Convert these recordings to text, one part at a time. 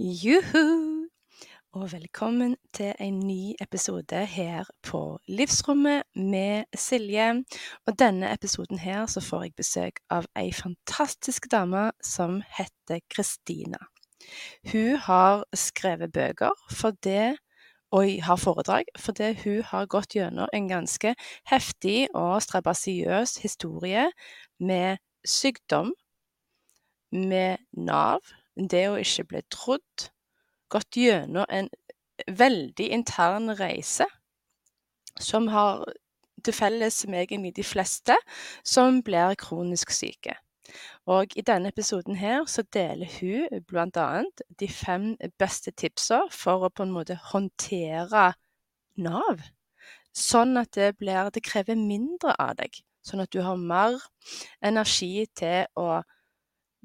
Juhu! Og velkommen til en ny episode her på Livsrommet med Silje. Og denne episoden her så får jeg besøk av ei fantastisk dame som heter Kristina. Hun har skrevet bøker for det og har foredrag fordi hun har gått gjennom en ganske heftig og strabasiøs historie med sykdom, med Nav, det å ikke bli trodd, gått gjennom en veldig intern reise som har til felles med egentlig de fleste som blir kronisk syke. Og i denne episoden her så deler hun bl.a. de fem beste tipsa for å på en måte håndtere Nav. Sånn at det blir Det krever mindre av deg. Sånn at du har mer energi til å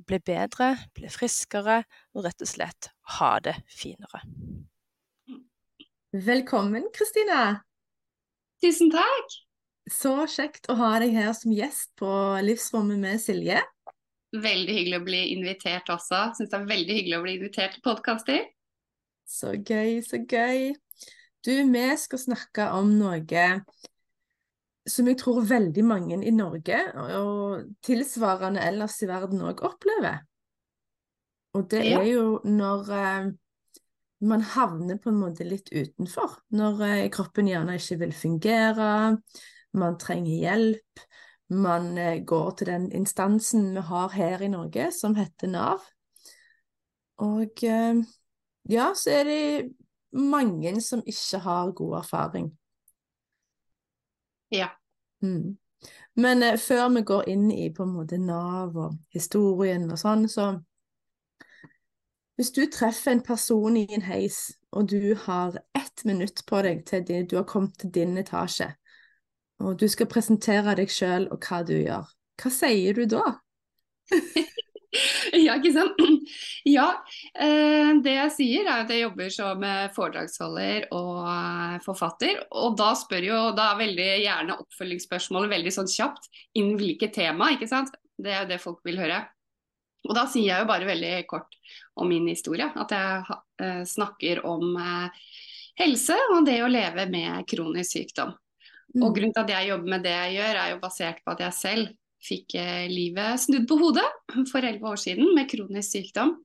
bli bedre, bli friskere og rett og slett ha det finere. Velkommen, Kristina. Tusen takk. Så kjekt å ha deg her som gjest på Livsrommet med Silje. Veldig hyggelig å bli invitert også. Syns det er veldig hyggelig å bli invitert til podkaster. Så gøy, så gøy. Du, vi skal snakke om noe som jeg tror veldig mange i Norge, og tilsvarende ellers i verden òg, opplever. Og det er jo når eh, man havner på en måte litt utenfor. Når eh, kroppen gjerne ikke vil fungere, man trenger hjelp. Man eh, går til den instansen vi har her i Norge, som heter Nav. Og eh, ja, så er det mange som ikke har god erfaring. Ja. Mm. Men eh, før vi går inn i på en måte Nav og historien og sånn, så Hvis du treffer en person i en heis, og du har ett minutt på deg til de, du har kommet til din etasje, og du skal presentere deg sjøl og hva du gjør, hva sier du da? ja, ikke sant. Ja, eh, det jeg sier er at jeg jobber som eh, foredragsholder og eh, forfatter. Og da spør jo da er veldig gjerne oppfølgingsspørsmålet veldig sånn kjapt innen hvilket tema, ikke sant. Det er jo det folk vil høre. Og da sier jeg jo bare veldig kort om min historie. At jeg snakker om helse og det å leve med kronisk sykdom. Og Mm. grunnen til at jeg jobber med det jeg gjør, er jo basert på at jeg selv fikk eh, livet snudd på hodet for elleve år siden med kronisk sykdom.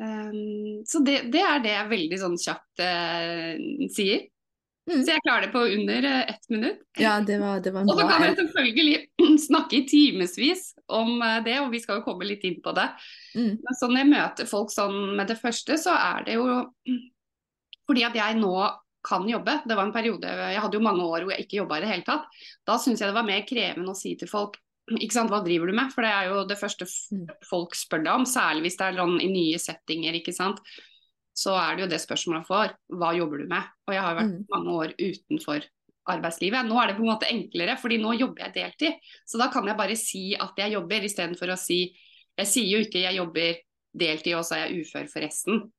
Um, så det, det er det jeg veldig sånn kjapt eh, sier. Mm. Så jeg klarer det på under eh, ett minutt. Ja, det var, det var Og så kan jeg selvfølgelig snakke i timevis om det, og vi skal jo komme litt inn på det. mm. Men sånn jeg møter folk sånn med det første, så er det jo fordi at jeg nå kan jobbe. Det var en periode, Jeg hadde jo mange år hvor jeg ikke jobba i det hele tatt. Da syns jeg det var mer krevende å si til folk ikke sant, hva driver du med? For det er jo det første Mm. folk spør deg om, særlig hvis det er sånn i nye settinger. ikke sant? Så er det jo det spørsmålet får. Hva jobber du med? Og jeg har jo vært Mm. mange år utenfor arbeidslivet. Nå er det på en måte enklere, fordi nå jobber jeg deltid. Så da kan jeg bare si at jeg jobber, istedenfor å si Jeg sier jo ikke jeg jobber deltid og så er jeg ufør forresten.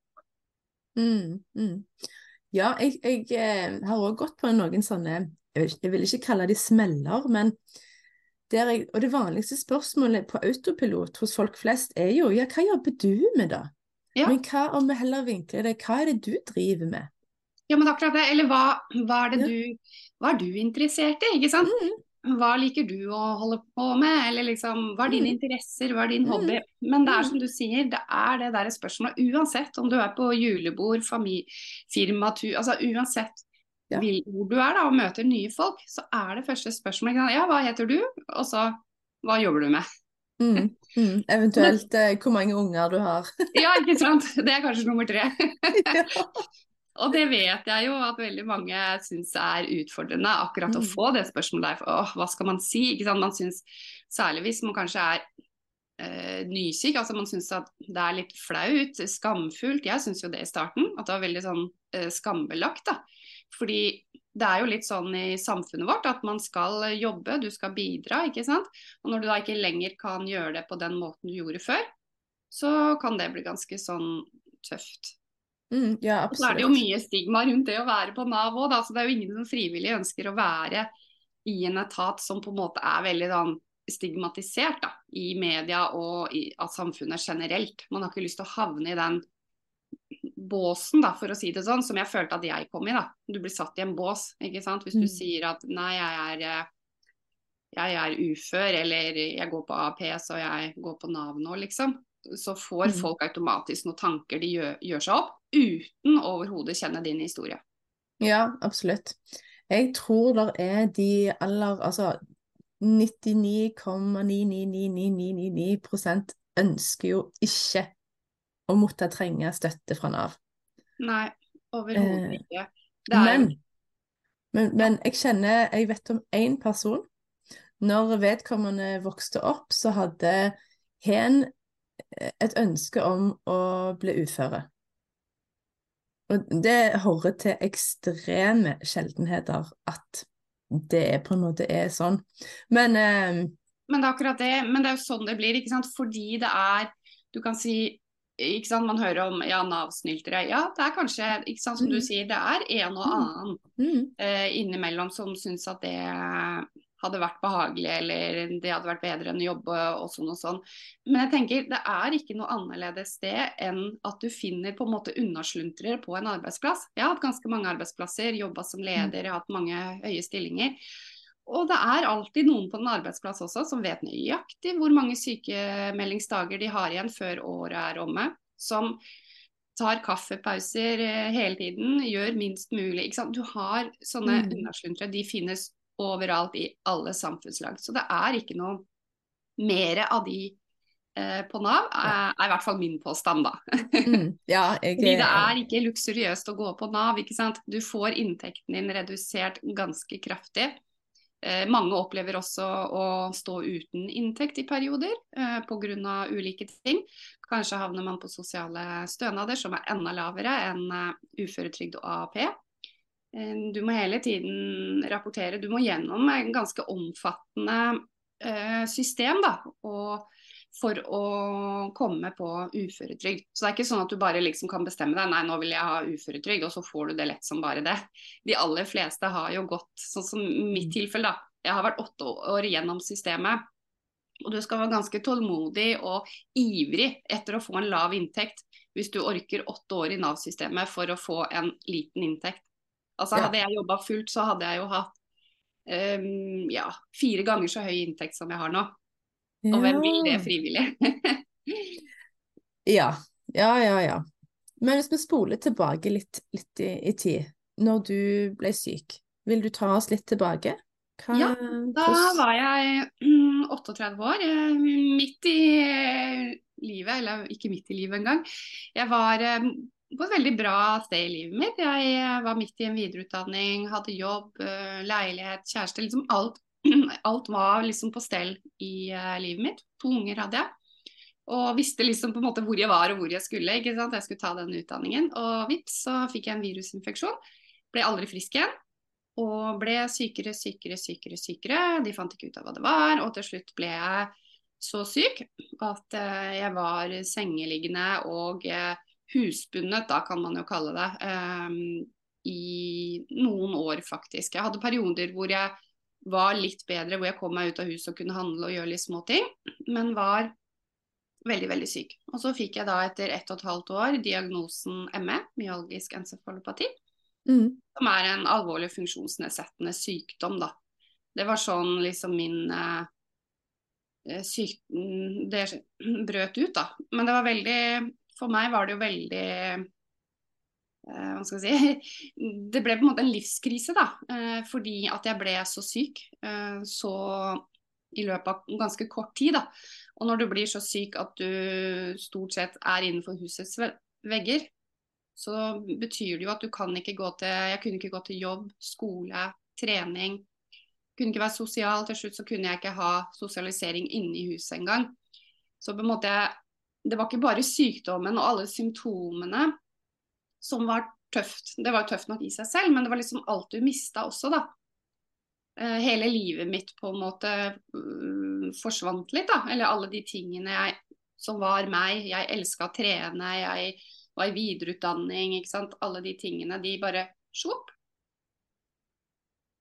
Mm, mm. Ja, jeg, jeg eh, har òg gått på noen sånne jeg vil, ikke- jeg vil ikke kalle de smeller, men jeg, og det vanligste spørsmålet på autopilot hos folk flest er jo ja, hva jobber du med da? Ja. Men hva om vi heller vinkler det, hva er det du driver med? Ja, men akkurat det. Eller hva, hva er det Ja. du Hva er du interessert i, ikke sant? Mm, Hva liker du å holde på med, eller liksom Hva er dine Mm. interesser, hva er din Mm. hobby? Men det er Mm. som du sier, det er det der spørsmålet uansett om du er på julebord, firmatur, altså uansett Ja. vil, hvor du er da og møter nye folk, så er det første spørsmålet? Ja, hva heter du? Og så hva jobber du med? mm, mm. Eventuelt eh, hvor mange unger du har. Ja, ikke sant? Det er kanskje nummer tre. Og det vet jeg jo at veldig mange syns er utfordrende, akkurat å Mm. få det spørsmålet der. Åh, hva skal man si? Ikke sant? Man syns, særlig hvis man kanskje er eh, nysyk. Altså man syns at det er litt flaut, skamfullt. Jeg syns jo det i starten, at det var veldig sånn eh, skambelagt. da. Fordi det er jo litt sånn i samfunnet vårt at man skal jobbe, du skal bidra, ikke sant. Og når du da ikke lenger kan gjøre det på den måten du gjorde før, så kan det bli ganske sånn tøft. Mm, ja, Og så er det jo mye stigma rundt det å være på Nav òg, så det er jo ingen som frivillig ønsker å være i en etat som på en måte er veldig sånn stigmatisert da, i media og i av samfunnet generelt. Man har ikke lyst til å havne i den båsen, da, for å si det sånn, som jeg følte at jeg kom i. da. Du blir satt i en bås. ikke sant? Hvis du Mm. sier at nei, jeg er, eh, jeg er ufør, eller jeg går på AAP, så jeg går på Nav nå, liksom. Så får Mm. folk automatisk noen tanker de gjør, gjør seg opp, uten overhodet kjenne din historie. Ja, absolutt. Jeg tror det er de aller Altså 99,9999999% ønsker jo ikke å måtte trenge støtte fra Nav. Nei, overhodet Eh, ikke. Er Men, men, men jeg kjenner Jeg vet om én person. Når vedkommende vokste opp, så hadde hen et ønske om å bli uføre. Og det hører til ekstreme sjeldenheter at det på en måte er sånn. Men eh, Men det er akkurat det. Men det er jo sånn det blir, ikke sant. Fordi det er Du kan si ikke sant, Man hører om ja, Nav-snyltere. Ja, det er kanskje, ikke sant, som du Mm. sier, det er en og Mm. annen mm, eh, innimellom som syns at det hadde vært behagelig, eller det hadde vært bedre enn å jobbe og sånn og sånn. Men jeg tenker det er ikke noe annerledes det enn at du finner på en måte unnasluntrere på en arbeidsplass. Jeg har hatt ganske mange arbeidsplasser, jobba som leder, jeg har hatt mange høye stillinger. Og det er alltid noen på den arbeidsplass også som vet nøyaktig hvor mange sykemeldingsdager de har igjen før året er omme. Som tar kaffepauser eh, hele tiden, gjør minst mulig. Du har sånne Mm. unnasluntre. de finnes overalt i alle samfunnslag. Så det er ikke noe mer av de eh, på Nav, er, er i hvert fall min påstand, da. mm, ja, jeg Fordi det er ikke luksuriøst å gå på Nav. ikke sant? Du får inntekten din redusert ganske kraftig. Eh, mange opplever også å stå uten inntekt i perioder eh, pga. ulike ting. Kanskje havner man på sosiale stønader som er enda lavere enn eh, uføretrygd og AAP. Eh, du må hele tiden rapportere. Du må gjennom en ganske omfattende system da, og for å komme på uføretrygd. Så det er ikke sånn at du bare liksom kan bestemme deg nei, nå vil jeg ha uføretrygd, og så får du det lett som bare det. De aller fleste har jo gått, sånn som mitt tilfelle, da. Jeg har vært åtte år gjennom systemet. Og du skal være ganske tålmodig og ivrig etter å få en lav inntekt hvis du orker åtte år i Nav-systemet for å få en liten inntekt. Altså Hadde jeg jobba fullt, så hadde jeg jo hatt um, ja, fire ganger så høy inntekt som jeg har nå. Og hvem vil det frivillig? Ja, ja, ja, ja. Men hvis vi spoler tilbake litt, litt i, i tid, når du ble syk, vil du ta oss litt tilbake? Hva, Ja, Da hvordan- var jeg mm, 38 år, eh, midt i livet, eller ikke midt i livet engang. Jeg var eh, på et veldig bra sted i livet mitt. Jeg eh, var midt i en videreutdanning, hadde jobb, leilighet, kjæreste. Liksom alt, alt var liksom på stell i uh, livet mitt. To unger hadde jeg. Og visste liksom på en måte hvor jeg var og hvor jeg skulle. ikke sant? Jeg skulle ta den utdanningen. Og vips, så fikk jeg en virusinfeksjon. Ble aldri frisk igjen. Og ble sykere, sykere, sykere, sykere. De fant ikke ut av hva det var. Og til slutt ble jeg så syk at uh, jeg var sengeliggende og uh, husbundet, da kan man jo kalle det, um, i noen år faktisk. Jeg hadde perioder hvor jeg var litt bedre, hvor jeg kom meg ut av huset og kunne handle og gjøre litt små ting, men var veldig, veldig syk. Og så fikk jeg da etter ett og et halvt år diagnosen ME, myalgisk encefalopati Mm, som er en alvorlig funksjonsnedsettende sykdom, da. Det var sånn liksom min eh, syk... mm, Det brøt ut, da. Men det var veldig For meg var det jo veldig eh, hva skal jeg si Det ble på en måte en livskrise, da. Eh, fordi at jeg ble så syk eh, så i løpet av ganske kort tid. da. Og når du blir så syk at du stort sett er innenfor husets vegger, så betyr det jo at du kan ikke gå til Jeg kunne ikke gå til jobb, skole, trening. Kunne ikke være sosial. Til slutt så kunne jeg ikke ha sosialisering inne i huset engang. Så på en måte Det var ikke bare sykdommen og alle symptomene som var tøft. Det var tøft nok i seg selv, men det var liksom alt du mista også, da. Eh, hele livet mitt på en måte um, forsvant litt, da. Eller alle de tingene jeg, som var meg. Jeg elska å trene, jeg var i videreutdanning, ikke sant. Alle de tingene, de bare svopp.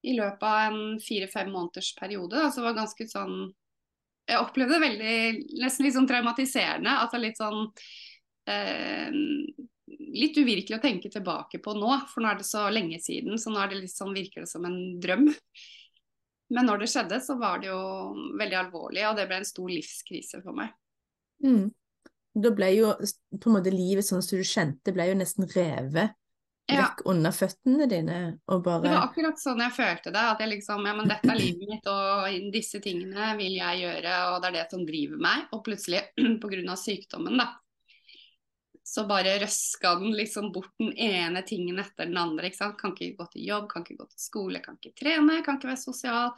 I løpet av en fire-fem måneders periode. Da, så var det ganske sånn Jeg opplevde det veldig nesten litt sånn traumatiserende. Altså litt sånn eh, litt uvirkelig å tenke tilbake på nå, for nå er det så lenge siden. Så nå det sånn, virker det som en drøm. Men når det skjedde, så var det jo veldig alvorlig, og det ble en stor livskrise for meg. Mm. Da ble jo på en måte livet sånn som du kjente, ble jo nesten revet ja. vekk under føttene dine. Og bare... Det var akkurat sånn jeg følte det. At jeg liksom, ja men dette er livet mitt, og disse tingene vil jeg gjøre, og det er det som driver meg. Og plutselig, pga. sykdommen, da, så bare røska den liksom bort den ene tingen etter den andre. ikke sant? Kan ikke gå til jobb, kan ikke gå til skole, kan ikke trene, kan ikke være sosial.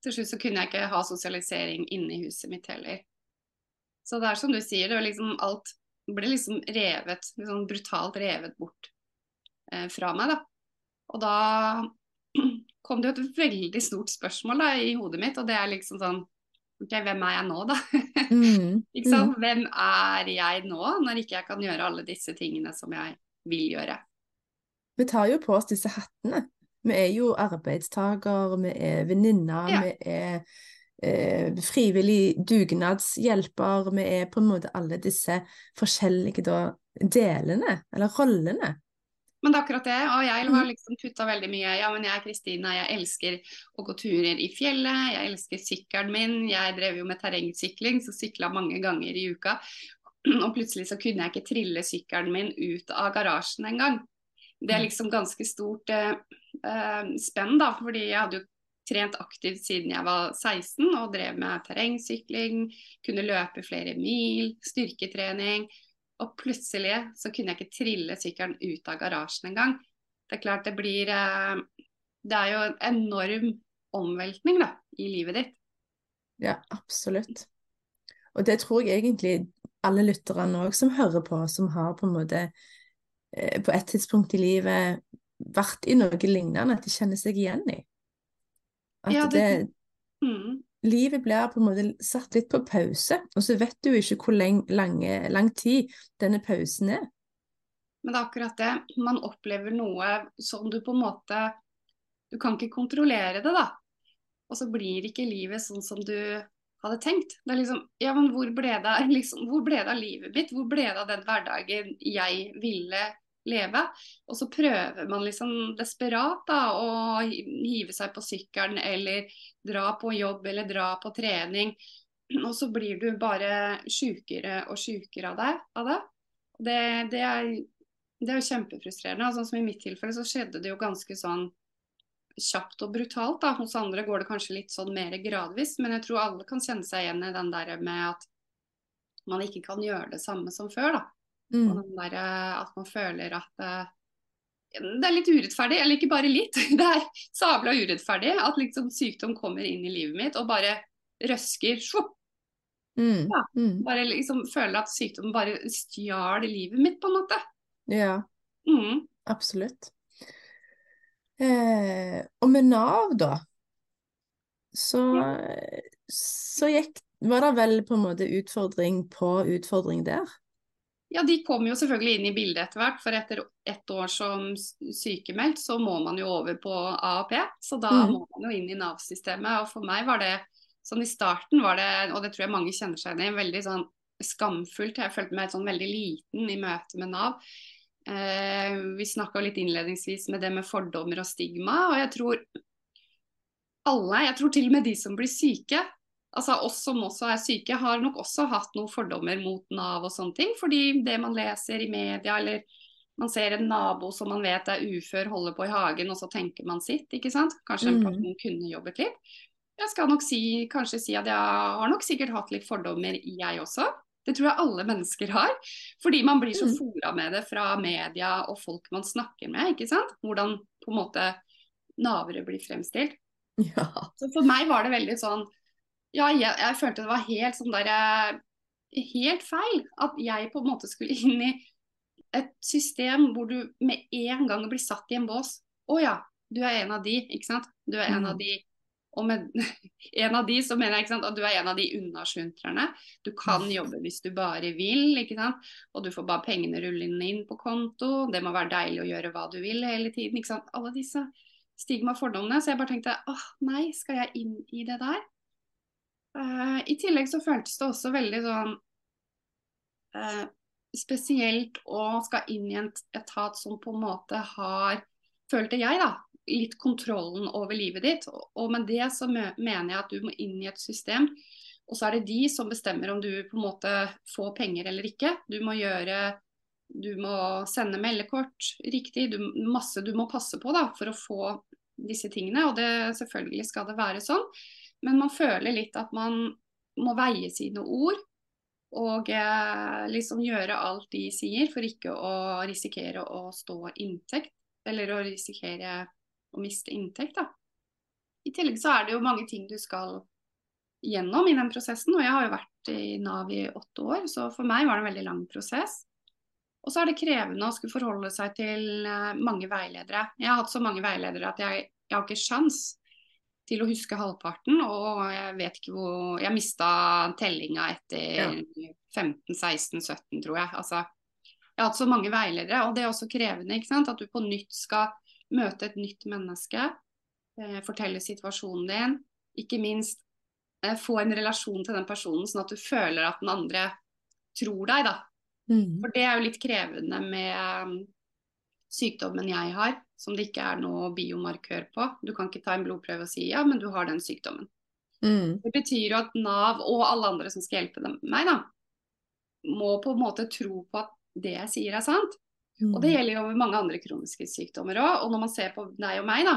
Til slutt så kunne jeg ikke ha sosialisering inne i huset mitt heller. Så det er som du sier, det var liksom alt ble liksom revet, liksom brutalt revet bort eh, fra meg, da. Og da kom det jo et veldig stort spørsmål da, i hodet mitt, og det er liksom sånn Ok, hvem er jeg nå, da? Mm. ikke sant? Mm. Hvem er jeg nå, når ikke jeg kan gjøre alle disse tingene som jeg vil gjøre? Vi tar jo på oss disse hattene. Vi er jo arbeidstaker, vi er venninner, ja. vi er eh, frivillig dugnadshjelper. Vi er på en måte alle disse forskjellige da, delene, eller rollene. Men det er akkurat det. Og jeg har mm. liksom putta veldig mye Ja, men jeg er Kristina, jeg elsker å gå turer i fjellet, jeg elsker sykkelen min. Jeg drev jo med terrengsykling, så sykla mange ganger i uka. Og plutselig så kunne jeg ikke trille sykkelen min ut av garasjen engang. Det er liksom ganske stort eh, eh, spenn, da, fordi jeg hadde jo trent aktivt siden jeg var 16 og drev med terrengsykling, kunne løpe flere mil, styrketrening. Og plutselig så kunne jeg ikke trille sykkelen ut av garasjen engang. Det er klart det blir eh, Det er jo en enorm omveltning da, i livet ditt. Ja, absolutt. Og det tror jeg egentlig alle lytterne òg som hører på, som har på en måte eh, på et tidspunkt i livet vært i noe lignende, at de kjenner seg igjen i. At ja, det, det mm livet blir på en måte satt litt på pause, og så vet du ikke hvor lang, lange, lang tid denne pausen er. Men det er akkurat det. Man opplever noe som du på en måte Du kan ikke kontrollere det, da. Og så blir ikke livet sånn som du hadde tenkt. Det er liksom Ja, men hvor ble det, liksom, ble det livet mitt? Hvor ble det av den hverdagen jeg ville leve. Og så prøver man liksom desperat da, å hive seg på sykkelen eller dra på jobb eller dra på trening. Og så blir du bare sjukere og sjukere av, av det. Det, det, er, det er jo kjempefrustrerende. Sånn som I mitt tilfelle så skjedde det jo ganske sånn kjapt og brutalt. Da. Hos andre går det kanskje litt sånn mer gradvis, men jeg tror alle kan kjenne seg igjen i den der med at man ikke kan gjøre det samme som før. da. Mm. Og den der, at man føler at uh, det er litt urettferdig, eller ikke bare litt, det er sabla urettferdig at liksom sykdom kommer inn i livet mitt og bare røsker. Mm. Ja, mm. Bare liksom føler at sykdom bare stjal livet mitt, på en måte. Ja, mm. absolutt. Eh, og med Nav, da, så, ja. så gikk, var det vel på en måte utfordring på utfordring der? Ja, De kom jo selvfølgelig inn i bildet etter hvert. For etter ett år som sykemeldt, så må man jo over på AAP. Så da mm. må man jo inn i Nav-systemet. Og for meg var det sånn i starten var det, og det tror jeg mange kjenner seg igjen i, veldig sånn skamfullt. Jeg følte meg sånn veldig liten i møte med Nav. Eh, vi snakka litt innledningsvis med det med fordommer og stigma. Og jeg tror alle, jeg tror til og med de som blir syke, altså oss som også er syke, har nok også hatt noen fordommer mot Nav og sånne ting. Fordi det man leser i media, eller man ser en nabo som man vet er ufør, holder på i hagen, og så tenker man sitt, ikke sant. Kanskje en person mm. kunne jobbet litt. Jeg skal nok si, kanskje si at jeg har nok sikkert hatt litt fordommer, jeg også. Det tror jeg alle mennesker har. Fordi man blir så mm. fora med det fra media og folk man snakker med, ikke sant. Hvordan på en måte navere blir fremstilt. Ja. Så for meg var det veldig sånn ja, jeg, jeg, følte det var helt sånn der helt feil at jeg på en måte skulle inn i et system hvor du med en gang blir satt i en bås. Å ja, du er en av de, ikke sant. Du er en Mm. av de. Og med en av de så mener jeg ikke sant, at du er en av de unnasluntrerne. Du kan jobbe hvis du bare vil, ikke sant. Og du får bare pengene rullende inn på konto. Det må være deilig å gjøre hva du vil hele tiden. ikke sant. Alle disse stigma fordommene. Så jeg bare tenkte åh nei, skal jeg inn i det der? Eh, I tillegg så føltes det også veldig sånn uh, spesielt å skal inn i en etat som på en måte har, følte jeg da, litt kontrollen over livet ditt. Og, med det så mener jeg at du må inn i et system, og så er det de som bestemmer om du på en måte får penger eller ikke. Du må gjøre du må sende meldekort riktig, du, masse du må passe på da, for å få disse tingene. Og det, selvfølgelig skal det være sånn, men man føler litt at man må veie sine ord. Og eh, liksom gjøre alt de sier for ikke å risikere å stå inntekt, eller å risikere å miste inntekt. da. I tillegg så er det jo mange ting du skal gjennom i den prosessen, og jeg har jo vært i Nav i åtte år, så for meg var det en veldig lang prosess. Og så er det krevende å skulle forholde seg til eh, mange veiledere. Jeg har hatt så mange veiledere at jeg, jeg har ikke sjans til å huske halvparten, og jeg vet ikke hvor Jeg mista tellinga etter 15-16-17, tror jeg. Altså, jeg har hatt så mange veiledere, og det er også krevende. ikke sant? At du på nytt skal møte et nytt menneske, eh, fortelle situasjonen din. Ikke minst eh, få en relasjon til den personen, sånn at du føler at den andre tror deg. da. Mm. For det er jo litt krevende med um, sykdommen jeg har, som det ikke er noe biomarkør på. Du kan ikke ta en blodprøve og si ja, men du har den sykdommen. Mm. Det betyr jo at Nav og alle andre som skal hjelpe dem, meg, da, må på en måte tro på at det jeg sier er sant. Mm. Og det gjelder jo med mange andre kroniske sykdommer òg. Og når man ser på deg og meg, da,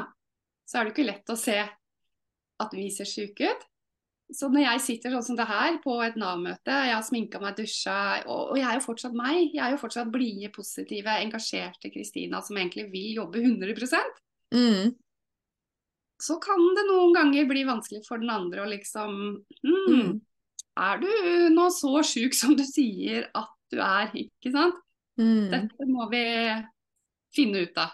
så er det ikke lett å se at vi ser syke ut. Så når jeg sitter sånn som det her på et Nav-møte, jeg har sminka meg, dusja, og, og jeg er jo fortsatt meg. Jeg er jo fortsatt blide, positive, engasjerte Kristina som egentlig vil jobbe 100 Mm. Så kan det noen ganger bli vanskelig for den andre å liksom mm, Mm. Er du nå så sjuk som du sier at du er, ikke sant? Mm. Dette må vi finne ut av.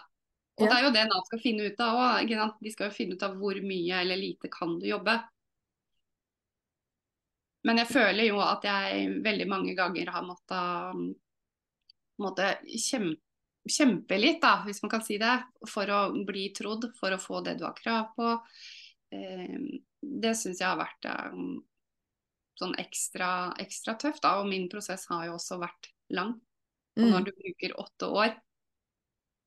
Og Ja. det er jo det Nav skal finne ut av òg. De skal jo finne ut av hvor mye eller lite kan du jobbe. Men jeg føler jo at jeg veldig mange ganger har måttet, måttet kjempe, kjempe litt, da, hvis man kan si det, for å bli trodd, for å få det du har krav på. Eh, Det syns jeg har vært eh, sånn ekstra, ekstra tøft. Da. Og min prosess har jo også vært lang. Og Mm. når du bruker åtte år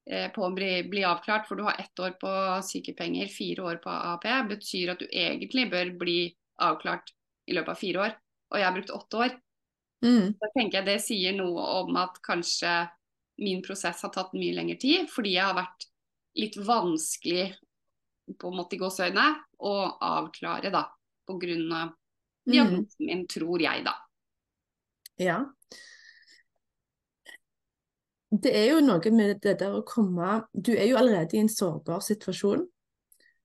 eh, på å bli, bli avklart, for du har ett år på sykepenger, fire år på AAP, betyr at du egentlig bør bli avklart i løpet av fire år. Og jeg har brukt åtte år. Mm. Da tenker jeg det sier noe om at kanskje min prosess har tatt mye lengre tid, fordi jeg har vært litt vanskelig på en måte i gåsøgne, å avklare, da. På grunn av Mm. min, tror jeg, da. Ja. Det er jo noe med det der å komme Du er jo allerede i en sårbar situasjon.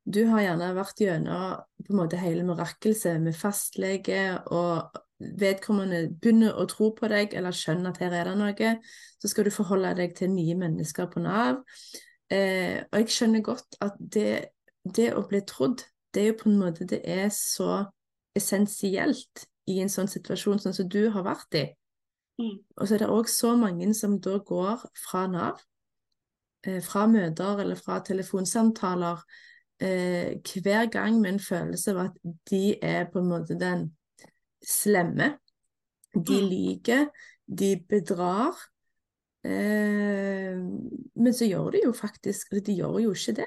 Du har gjerne vært gjennom på en måte hele mirakelset med fastlege, og vedkommende begynner å tro på deg eller skjønner at her er det noe. Så skal du forholde deg til nye mennesker på Nav. Eh, og jeg skjønner godt at det, det å bli trodd, det er jo på en måte det er så essensielt i en sånn situasjon sånn som du har vært i. Mm. Og så er det òg så mange som da går fra Nav, eh, fra møter eller fra telefonsamtaler, eh, hver gang med en følelse av at de er på en måte den slemme. De Mm. lyver, de bedrar. Eh, men så gjør de jo faktisk De gjør jo ikke det.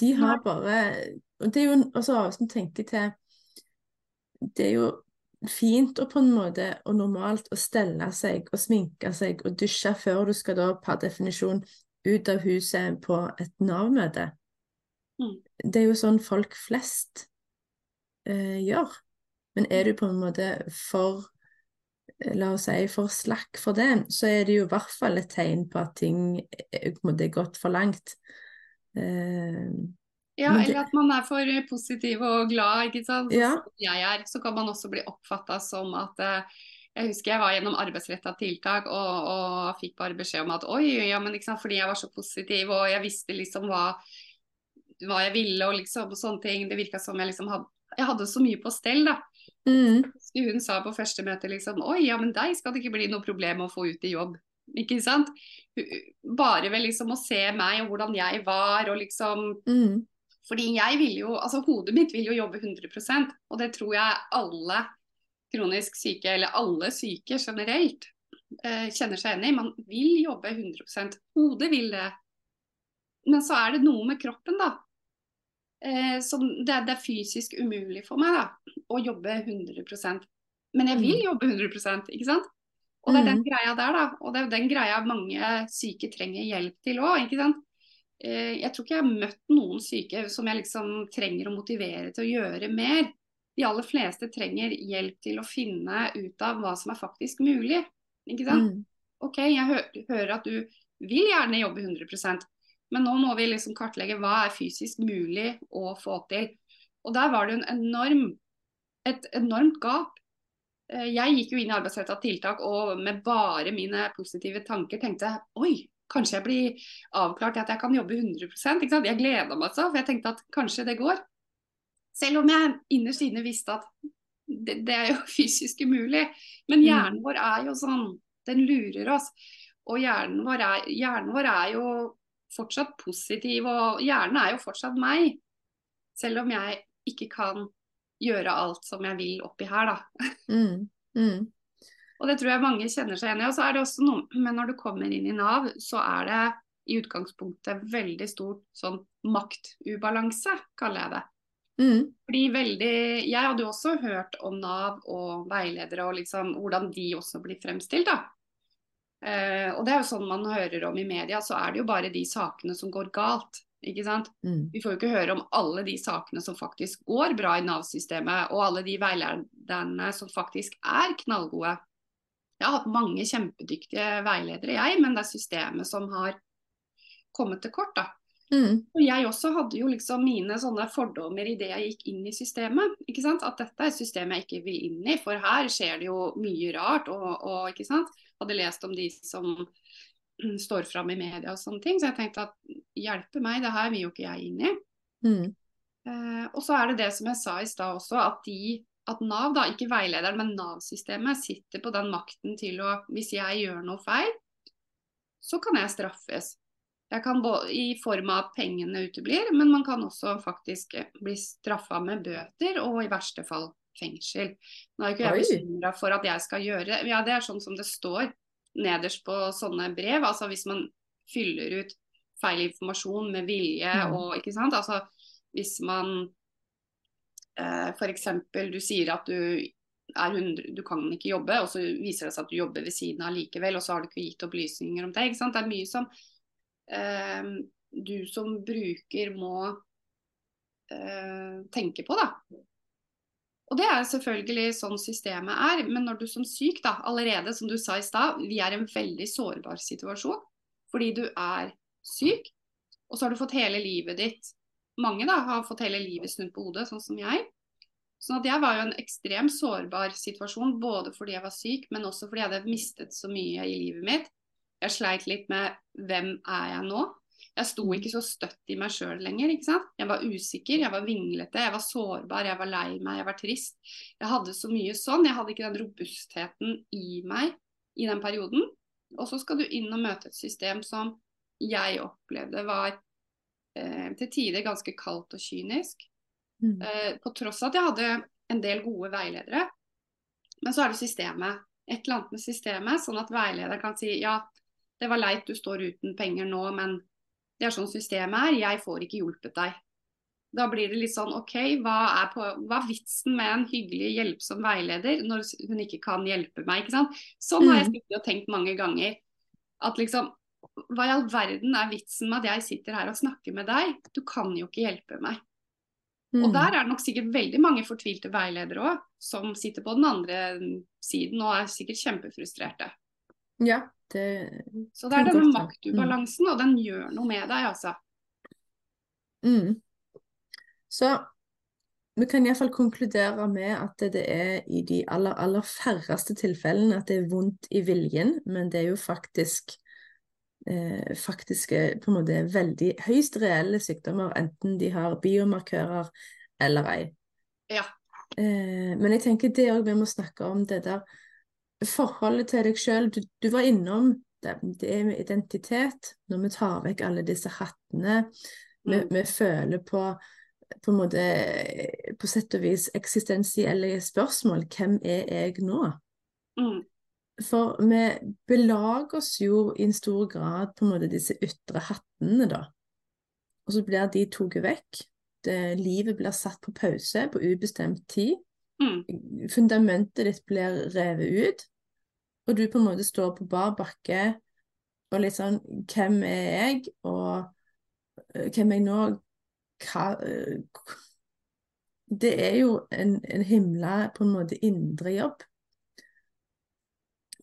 De har bare Og det er jo altså, Hvis vi tenker til Det er jo fint og på en måte og normalt å stelle seg og sminke seg og dusje før du skal da per definisjon ut av huset på et Nav-møte. Mm. Det er jo sånn folk flest eh, gjør. Men er du på en måte for eh, La oss si for slakk for det, så er det jo i hvert fall et tegn på at ting er, en måte, er gått for langt. Eh, Ja, det- eller at man er for positiv og glad, ikke sant. Ja. som jeg er, så kan man også bli oppfatta som at eh, Jeg husker jeg var gjennom arbeidsretta tiltak og, og, fikk bare beskjed om at oi, ja, men ikke sant, fordi jeg var så positiv og jeg visste liksom hva, hva jeg ville og liksom og sånne ting. Det virka som jeg liksom hadde Jeg hadde så mye på stell, da. Mm. Hun sa på første møte liksom oi, ja, men deg skal det ikke bli noe problem å få ut i jobb. Ikke sant? Bare ved liksom å se meg og hvordan jeg var og liksom Mm. Fordi jeg vil jo, altså hodet mitt vil jo jobbe 100 og det tror jeg alle kronisk syke, eller alle syke generelt, eh, kjenner seg enig i. Man vil jobbe 100 Hodet vil det. Men så er det noe med kroppen, da. Eh, som det, er fysisk umulig for meg da, å jobbe 100% Men jeg vil jobbe 100% ikke sant? Og det er den greia der, da. Og det er den greia mange syke trenger hjelp til òg, ikke sant. Eh, jeg tror ikke jeg har møtt noen syke som jeg liksom trenger å motivere til å gjøre mer. De aller fleste trenger hjelp til å finne ut av hva som er faktisk mulig. Ikke sant? Mm. OK, jeg hø hører at du vil gjerne jobbe 100 men nå må vi liksom kartlegge hva er fysisk mulig å få til. Og der var det en enorm, et enormt gap. Eh, jeg gikk jo inn i arbeidsretta tiltak og med bare mine positive tanker tenkte oi, kanskje jeg blir avklart at jeg kan jobbe 100 ikke? Jeg gleda meg så, for jeg tenkte at kanskje det går. Selv om jeg innerst inne visste at det, det er jo fysisk umulig. Men hjernen vår er jo sånn, den lurer oss. Og hjernen vår er, hjernen vår er jo fortsatt positiv, og hjernen er jo fortsatt meg. Selv om jeg ikke kan gjøre alt som jeg vil oppi her, da. Mm. Mm. Og det tror jeg mange kjenner seg igjen i. Og så er det også noe Men når du kommer inn i Nav, så er det i utgangspunktet veldig stor sånn maktubalanse, kaller jeg det. Mm. Fordi veldig Jeg hadde jo også hørt om Nav og veiledere og liksom hvordan de også blir fremstilt, da. Eh, og det er jo sånn man hører om i media, så er det jo bare de sakene som går galt. Ikke sant? Mm. Vi får jo ikke høre om alle de sakene som faktisk går bra i Nav-systemet, og alle de veilederne som faktisk er knallgode. Jeg har hatt mange kjempedyktige veiledere, jeg, men det er systemet som har kommet til kort. da. Mm. Og jeg også hadde jo liksom mine sånne fordommer idet jeg gikk inn i systemet. ikke sant? At dette er et system jeg ikke vil inn i, for her skjer det jo mye rart. Og, og ikke sant? Hadde lest om de som står fram i media og sånne ting. Så jeg tenkte at hjelpe meg, det her vil jo ikke jeg inn i. Mm. Eh, og så er det det som jeg sa i stad også, at, de, at Nav, da, ikke veilederen, men Nav-systemet sitter på den makten til å Hvis jeg gjør noe feil, så kan jeg straffes. Jeg kan både, I form av at pengene uteblir, men man kan også faktisk bli straffa med bøter og i verste fall fengsel. Nå er ikke jeg bekymra for at jeg skal gjøre Ja, det er sånn som det står nederst på sånne brev. Altså hvis man fyller ut feil informasjon med vilje Mm. og ikke sant. Altså hvis man eh, f.eks. du sier at du er 100, du kan ikke jobbe, og så viser det seg at du jobber ved siden av likevel, og så har du ikke gitt opplysninger om det. ikke sant? Det er mye som eh, du som bruker må eh, tenke på, da. Og det er selvfølgelig sånn systemet er, men når du som syk, da, allerede som du sa i stad, vi er i en veldig sårbar situasjon fordi du er syk, og så har du fått hele livet ditt Mange da har fått hele livet snudd på hodet, sånn som jeg. Sånn at jeg var jo en ekstremt sårbar situasjon, både fordi jeg var syk, men også fordi jeg hadde mistet så mye i livet mitt. Jeg sleit litt med hvem er jeg nå? Jeg sto ikke så støtt i meg sjøl lenger. ikke sant? Jeg var usikker, jeg var vinglete, jeg var sårbar, jeg var lei meg, jeg var trist. Jeg hadde så mye sånn. Jeg hadde ikke den robustheten i meg i den perioden. Og så skal du inn og møte et system som jeg opplevde var eh, til tider ganske kaldt og kynisk. Mm. Eh, på tross av at jeg hadde en del gode veiledere. Men så er det systemet. Et eller annet med systemet, sånn at veilederen kan si ja, det var leit du står uten penger nå, men det er sånn systemet er, jeg får ikke hjulpet deg. Da blir det litt sånn OK, hva er, på, hva er vitsen med en hyggelig, hjelpsom veileder når hun ikke kan hjelpe meg? ikke sant? Sånn har jeg Mm. sittet og tenkt mange ganger. At liksom Hva i all verden er vitsen med at jeg sitter her og snakker med deg? Du kan jo ikke hjelpe meg. Og Mm. der er det nok sikkert veldig mange fortvilte veiledere òg, som sitter på den andre siden og er sikkert kjempefrustrerte. Ja, det Så det er denne maktubalansen, og den gjør noe med deg, altså. mm. Så vi kan iallfall konkludere med at det er i de aller, aller færreste tilfellene at det er vondt i viljen, men det er jo faktisk eh, faktisk på en måte veldig høyst reelle sykdommer, enten de har biomarkører eller ei. Ja. Eh, men jeg tenker det òg vi må snakke om det der forholdet til deg sjøl. Du, du, var innom det, det med identitet, når vi tar vekk alle disse hattene. Vi, Mm. vi føler på på en måte på sett og vis eksistensielle spørsmål. Hvem er jeg nå? Mm. For vi belager oss jo i en stor grad på en måte disse ytre hattene, da. Og så blir de tatt vekk. Det, livet blir satt på pause på ubestemt tid. Mm. Fundamentet ditt blir revet ut. Og du på en måte står på bar bakke og litt sånn Hvem er jeg? Og øh, hvem er jeg nå? Hva øh, Det er jo en, en himla på en måte indre jobb.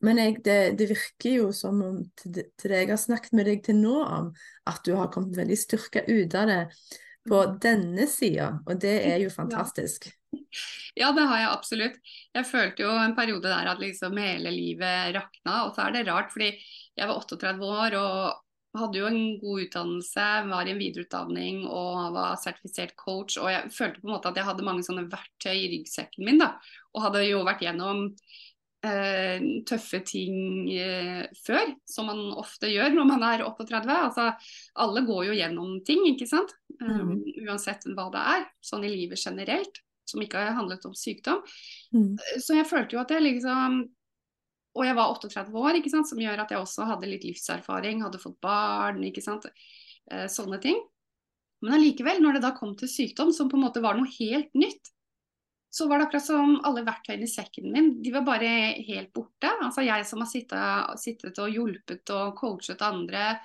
Men jeg, det, det virker jo som om til det, til det jeg har snakket med deg til nå om, at du har kommet veldig styrka ut av det på denne sida, og det er jo fantastisk. Ja, det har jeg absolutt. Jeg følte jo en periode der at liksom hele livet rakna. Og så er det rart, fordi jeg var 38 år og hadde jo en god utdannelse, var i en videreutdanning og var sertifisert coach. Og jeg følte på en måte at jeg hadde mange sånne verktøy i ryggsekken min, da. Og hadde jo vært gjennom eh, tøffe ting eh, før, som man ofte gjør når man er 38. Altså, alle går jo gjennom ting, ikke sant. Um, uansett hva det er, sånn i livet generelt, som ikke handlet om sykdom. Mm. Så jeg følte jo at jeg liksom Og jeg var 38 år, ikke sant, som gjør at jeg også hadde litt livserfaring, hadde fått barn, ikke sant. Eh, sånne ting. Men allikevel, når det da kom til sykdom, som på en måte var noe helt nytt, så var det akkurat som alle verktøyene i sekken min, de var bare helt borte. Altså jeg som har sittet, sittet og hjulpet og coachet andre,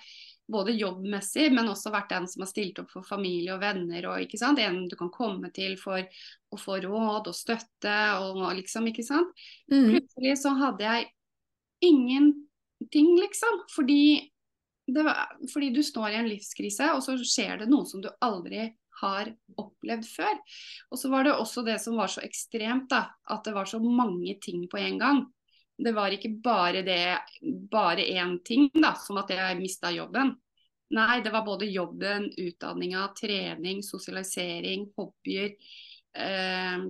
både jobbmessig, men også vært den som har stilt opp for familie og venner. og ikke sant, En du kan komme til for å få råd og støtte og liksom, ikke sant. Mm. Plutselig så hadde jeg ingenting, liksom. Fordi, det var, fordi du står i en livskrise, og så skjer det noe som du aldri har opplevd før. Og så var det også det som var så ekstremt, da. At det var så mange ting på en gang. Det var ikke bare det, bare én ting, da, som at jeg mista jobben. Nei, det var både jobben, utdanninga, trening, sosialisering, hobbyer. Eh,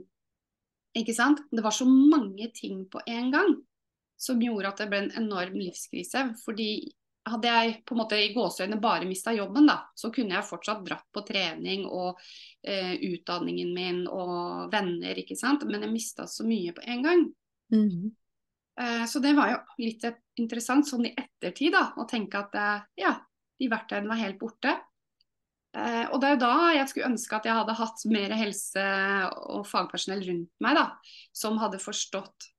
ikke sant? Det var så mange ting på en gang som gjorde at det ble en enorm livskrise. Fordi hadde jeg på en måte i gåseøynene bare mista jobben, da, så kunne jeg fortsatt dratt på trening og eh, utdanningen min og venner, ikke sant. Men jeg mista så mye på en gang. Mm. Eh, så det var jo litt interessant sånn i ettertid da, å tenke at eh, ja, de verktøyene var helt borte. Eh, og det er jo da jeg skulle ønske at jeg hadde hatt mer helse- og fagpersonell rundt meg, da, som hadde forstått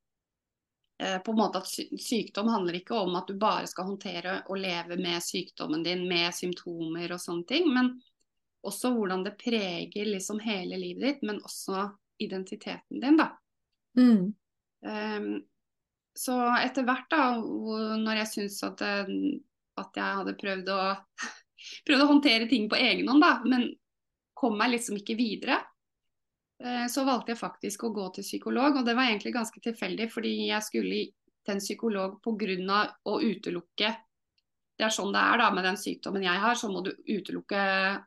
på en måte at sykdom handler ikke om at du bare skal håndtere og leve med sykdommen din, med symptomer og sånne ting, men også hvordan det preger liksom hele livet ditt, men også identiteten din, da. Mm. Um, så etter hvert, da, når jeg syntes at, eh, at jeg hadde prøvd å, prøvd å håndtere ting på egen hånd, da, men kom meg liksom ikke videre, eh, så valgte jeg faktisk å gå til psykolog. Og det var egentlig ganske tilfeldig, fordi jeg skulle til en psykolog pga. å utelukke Det er sånn det er da med den sykdommen jeg har, så må du utelukke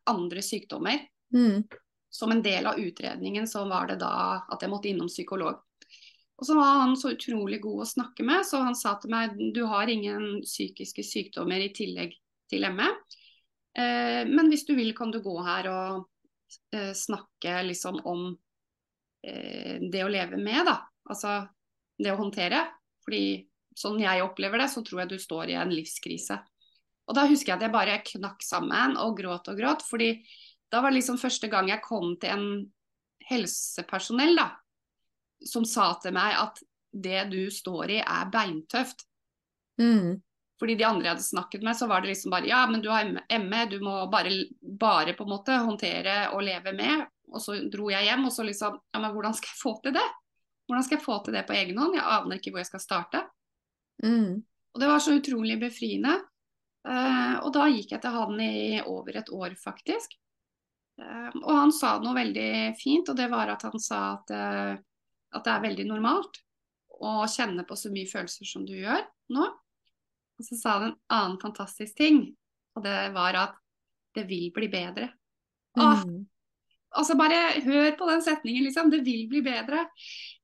andre sykdommer. Mm. Som en del av utredningen så var det da at jeg måtte innom psykolog. Og så var han så utrolig god å snakke med, så han sa til meg du har ingen psykiske sykdommer i tillegg til ME. Eh, men hvis du vil kan du gå her og eh, snakke liksom om eh, det å leve med, da. Altså det å håndtere. Fordi sånn jeg opplever det, så tror jeg du står i en livskrise. Og da husker jeg at jeg bare knakk sammen og gråt og gråt. fordi da var det liksom første gang jeg kom til en helsepersonell da, som sa til meg at det du står i er beintøft. Mm. Fordi de andre jeg hadde snakket med, så var det liksom bare ja, men du har ME, du må bare, bare på en måte håndtere og leve med. Og så dro jeg hjem, og så liksom ja, men hvordan skal jeg få til det? Hvordan skal jeg få til det på egen hånd? Jeg aner ikke hvor jeg skal starte. Mm. Og det var så utrolig befriende. Uh, og da gikk jeg til han i over et år, faktisk. Uh, og han sa noe veldig fint, og det var at han sa at, eh, at det er veldig normalt å kjenne på så mye følelser som du gjør nå. Og så sa han en annen fantastisk ting, og det var at det vil bli bedre. Åh, Mm. altså bare hør på den setningen, liksom. Det vil bli bedre.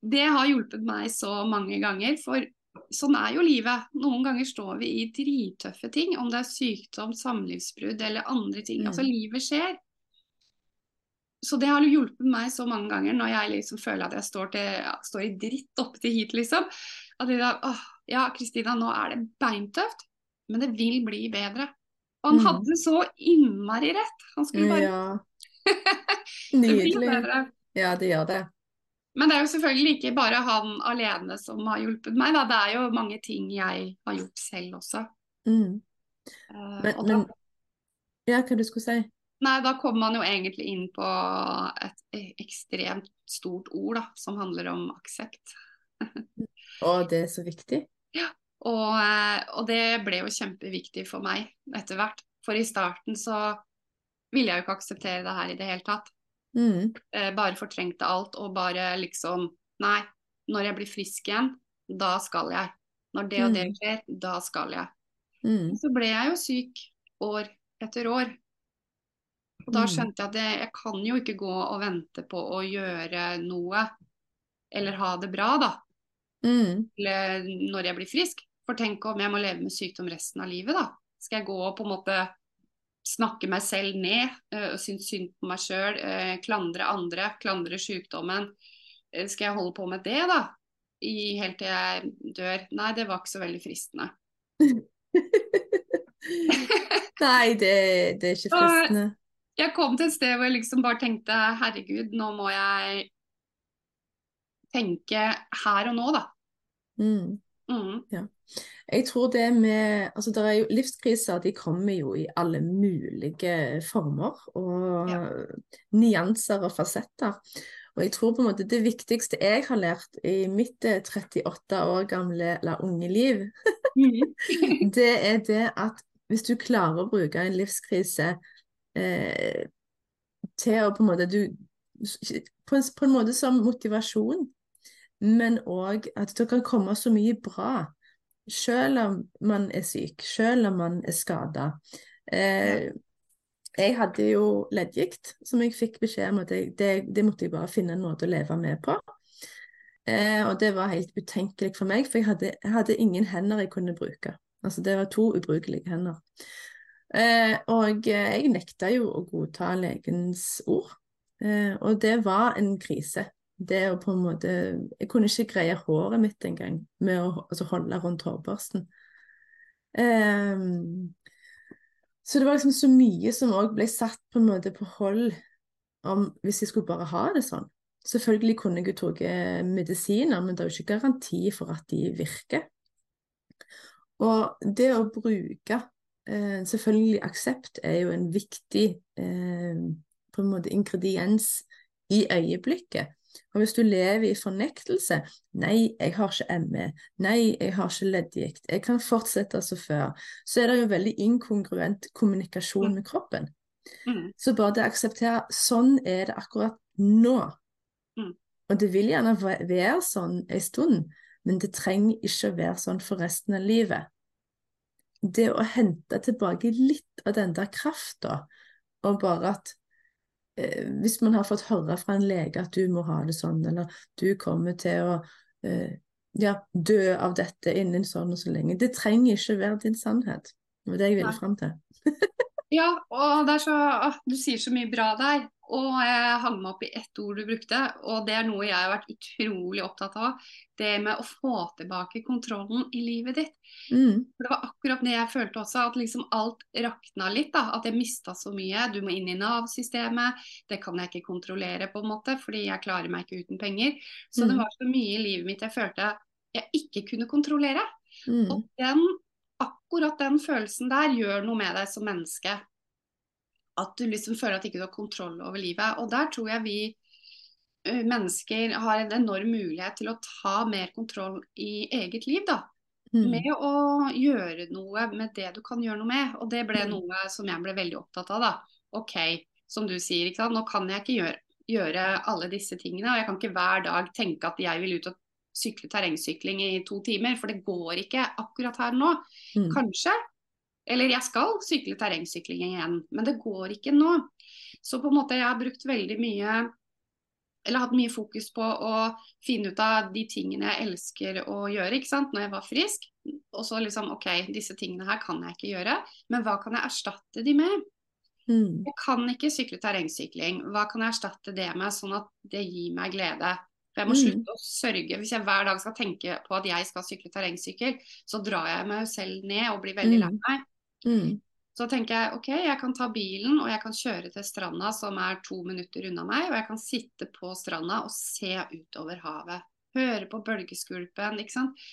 Det har hjulpet meg så mange ganger, for sånn er jo livet. Noen ganger står vi i drittøffe ting, om det er sykdom, samlivsbrudd eller andre ting. Mm. Altså, livet skjer. Så det har hjulpet meg så mange ganger når jeg liksom føler at jeg står, til, ja, står i dritt opp til hit, liksom. At jeg da, åh, ja, Kristina, nå er det beintøft, men det vil bli bedre. Og han Mm. hadde så innmari rett. Han skulle bare Ja. Nydelig. Ja, det gjør det. Men det er jo selvfølgelig ikke bare han alene som har hjulpet meg. Da. Det er jo mange ting jeg har gjort selv også. Mm. Men, uh, og da, men Ja, hva du skulle si? Nei, da kommer man jo egentlig inn på et e- ekstremt stort ord da, som handler om aksept. Å, det er så viktig. Og, eh, og det ble jo kjempeviktig for meg etter hvert. For i starten så ville jeg jo ikke akseptere det her i det hele tatt. Mm. Eh, bare fortrengte alt og bare liksom Nei, når jeg blir frisk igjen, da skal jeg. Når det og det Mm. skjer, da skal jeg. Mm. Så ble jeg jo syk år etter år. Og da Mm. skjønte jeg at jeg kan jo ikke gå og vente på å gjøre noe, eller ha det bra, da, Mm. eller når jeg blir frisk. For tenk om jeg må leve med sykdom resten av livet, da. Skal jeg gå og på en måte snakke meg selv ned, øh, synes synd på meg sjøl, klandre andre, klandre sykdommen. Skal jeg holde på med det, da? I, helt til jeg dør? Nei, det var ikke så veldig fristende. Nei, det, det er ikke fristende. Jeg kom til et sted hvor jeg liksom bare tenkte herregud, nå må jeg tenke her og nå, da. Mm. Mm. Jeg tror det med Altså, det er jo livskriser, de kommer jo i alle mulige former og Ja. nyanser og fasetter. Og jeg tror på en måte det viktigste jeg har lært i mitt eh, 38 år gamle, eller unge liv, Mm. det er det at hvis du klarer å bruke en livskrise eh, til å på en måte du, på, en, på en måte som motivasjon, men òg at det kan komme så mye bra. Selv om man er syk, selv om man er skada. Eh, jeg hadde jo leddgikt, som jeg fikk beskjed om at jeg, det, det måtte jeg bare finne en måte å leve med på. Eh, og det var helt utenkelig for meg, for jeg hadde, jeg hadde ingen hender jeg kunne bruke. Altså det var to ubrukelige hender. Eh, og eh, jeg nekta jo å godta legens ord. Eh, og det var en krise. Det å på en måte Jeg kunne ikke greie håret mitt engang med å altså, holde rundt hårbørsten. Eh, så det var liksom så mye som òg ble satt på en måte på hold om hvis jeg skulle bare ha det sånn. Selvfølgelig kunne jeg jo tatt medisiner, men det er jo ikke garanti for at de virker. Og det å bruke eh, Selvfølgelig aksept er jo en viktig eh, på en måte ingrediens i øyeblikket. Og hvis du lever i fornektelse Nei, jeg har ikke ME. Nei, jeg har ikke leddgikt. Jeg kan fortsette som før. Så er det jo veldig inkongruent kommunikasjon med kroppen. Mm. Så bare det å akseptere sånn er det akkurat nå. Mm. Og det vil gjerne være sånn en stund, men det trenger ikke å være sånn for resten av livet. Det å hente tilbake litt av den der krafta, og bare at eh, hvis man har fått høre fra en lege at du må ha det sånn, eller du kommer til å eh, ja, dø av dette innen sånn og så lenge, det trenger ikke være din sannhet. Det var det jeg ville fram til. Ja, og det er så, å, du sier så mye bra der. Og jeg hang meg opp i ett ord du brukte, og det er noe jeg har vært utrolig opptatt av. Det med å få tilbake kontrollen i livet ditt. Mm. For Det var akkurat det jeg følte også, at liksom alt rakna litt. da, At jeg mista så mye. Du må inn i Nav-systemet. Det kan jeg ikke kontrollere, på en måte, fordi jeg klarer meg ikke uten penger. Så det Mm. var så mye i livet mitt jeg følte jeg ikke kunne kontrollere. Mm. Og den, akkurat den følelsen der gjør noe med deg som menneske. At du liksom føler at ikke du har kontroll over livet. Og der tror jeg vi mennesker har en enorm mulighet til å ta mer kontroll i eget liv. da. Mm. Med å gjøre noe med det du kan gjøre noe med. Og det ble Mm. noe som jeg ble veldig opptatt av. da. OK, som du sier. Ikke sant? Nå kan jeg ikke gjøre, gjøre alle disse tingene, og jeg kan ikke hver dag tenke at jeg vil ut og sykle terrengsykling i to timer, for det går ikke akkurat her nå. Mm. Kanskje. Eller jeg skal sykle terrengsykling igjen, men det går ikke nå. Så på en måte jeg har brukt veldig mye eller hatt mye fokus på å finne ut av de tingene jeg elsker å gjøre ikke sant, når jeg var frisk. Og så liksom OK, disse tingene her kan jeg ikke gjøre, men hva kan jeg erstatte de med? Mm. Jeg kan ikke sykle terrengsykling. Hva kan jeg erstatte det med, sånn at det gir meg glede? For jeg må Mm. slutte å sørge. Hvis jeg hver dag skal tenke på at jeg skal sykle terrengsykkel, så drar jeg meg selv ned og blir veldig lei Mm. meg. Mm. Så tenker jeg ok, jeg kan ta bilen og jeg kan kjøre til stranda som er to minutter unna meg, og jeg kan sitte på stranda og se utover havet. Høre på bølgeskvulpen, ikke sant.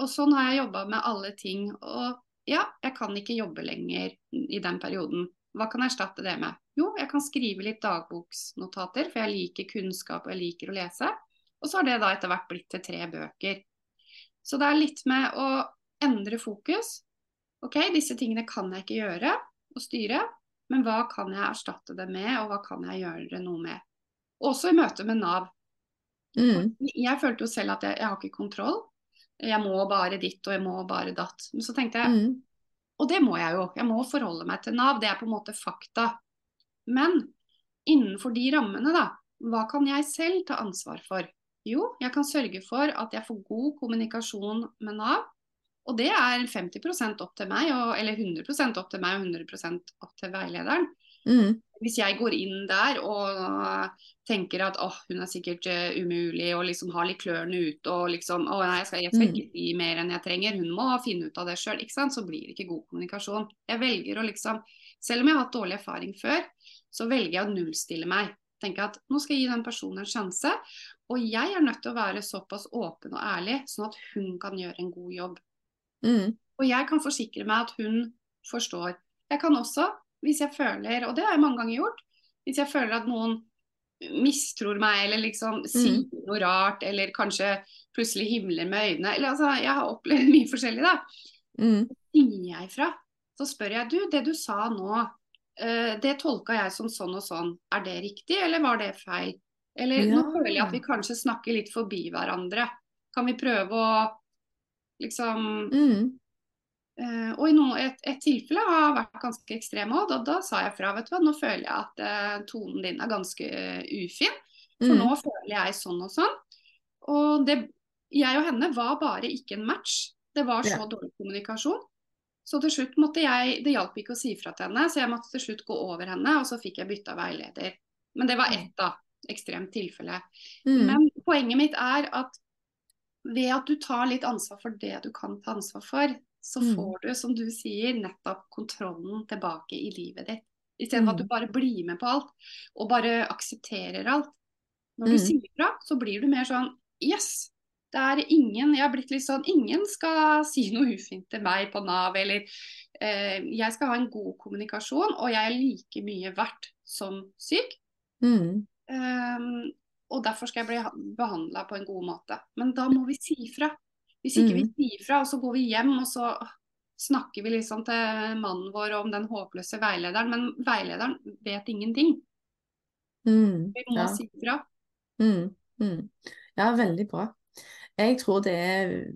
Og sånn har jeg jobba med alle ting. Og ja, jeg kan ikke jobbe lenger i den perioden. Hva kan jeg erstatte det med? Jo, jeg kan skrive litt dagboksnotater, for jeg liker kunnskap og jeg liker å lese. Og så har det da etter hvert blitt til tre bøker. Så det er litt med å endre fokus. OK, disse tingene kan jeg ikke gjøre og styre, men hva kan jeg erstatte det med, og hva kan jeg gjøre noe med? Også i møte med Nav. Mm. Jeg følte jo selv at jeg, jeg har ikke kontroll. Jeg må bare ditt og jeg må bare datt. Men så tenkte jeg, Mm. og det må jeg jo, jeg må forholde meg til Nav, det er på en måte fakta. Men innenfor de rammene, da, hva kan jeg selv ta ansvar for? Jo, jeg kan sørge for at jeg får god kommunikasjon med Nav. Og det er 50% opp til meg, og, eller 100% opp til meg og 100% opp til veilederen. Mm. Hvis jeg går inn der og tenker at åh, hun er sikkert eh, umulig og liksom har litt klørne ute og liksom å nei, jeg skal, jeg skal ikke gi mer enn jeg trenger, hun må finne ut av det sjøl, så blir det ikke god kommunikasjon. Jeg velger å liksom, selv om jeg har hatt dårlig erfaring før, så velger jeg å nullstille meg. Tenke at nå skal jeg gi den personen en sjanse, og jeg er nødt til å være såpass åpen og ærlig, sånn at hun kan gjøre en god jobb. Mm. Og jeg kan forsikre meg at hun forstår. Jeg kan også, hvis jeg føler, og det har jeg mange ganger gjort, hvis jeg føler at noen mistror meg eller liksom sier noe rart, eller kanskje plutselig himler med øynene, eller altså, jeg har opplevd mye forskjellig, da. Mm. Sier jeg fra, så spør jeg du, det du sa nå, eh, det tolka jeg som sånn og sånn, er det riktig, eller var det feil? Eller nå føler jeg at vi kanskje snakker litt forbi hverandre. Kan vi prøve å liksom Mm. Eh, og i noen, et, et tilfelle har vært ganske ekstrem òg. Da, da sa jeg fra. vet du hva, Nå føler jeg at eh, tonen din er ganske eh, ufin. For Mm. nå føler jeg sånn og sånn. Og det, jeg og henne var bare ikke en match. Det var så Ja. dårlig kommunikasjon. Så til slutt måtte jeg Det hjalp ikke å si fra til henne, så jeg måtte til slutt gå over henne, og så fikk jeg bytta veileder. Men det var ett da, ekstremt tilfelle. Mm. Men poenget mitt er at ved at du tar litt ansvar for det du kan ta ansvar for, så Mm. får du, som du sier, nettopp kontrollen tilbake i livet ditt. Istedenfor at Mm. du bare blir med på alt, og bare aksepterer alt. Når du Mm. sier fra, så blir du mer sånn Yes! Det er ingen Jeg har blitt litt sånn Ingen skal si noe ufint til meg på Nav, eller eh, Jeg skal ha en god kommunikasjon, og jeg er like mye verdt som syk. Mm. Um, og derfor skal jeg bli behandla på en god måte. Men da må vi si fra. Hvis ikke Mm. vi sier fra, og så går vi hjem og så snakker vi liksom til mannen vår om den håpløse veilederen, men veilederen vet ingenting. Mm. Vi må Ja. si fra. Mm. Mm. Ja, veldig bra. Jeg tror det er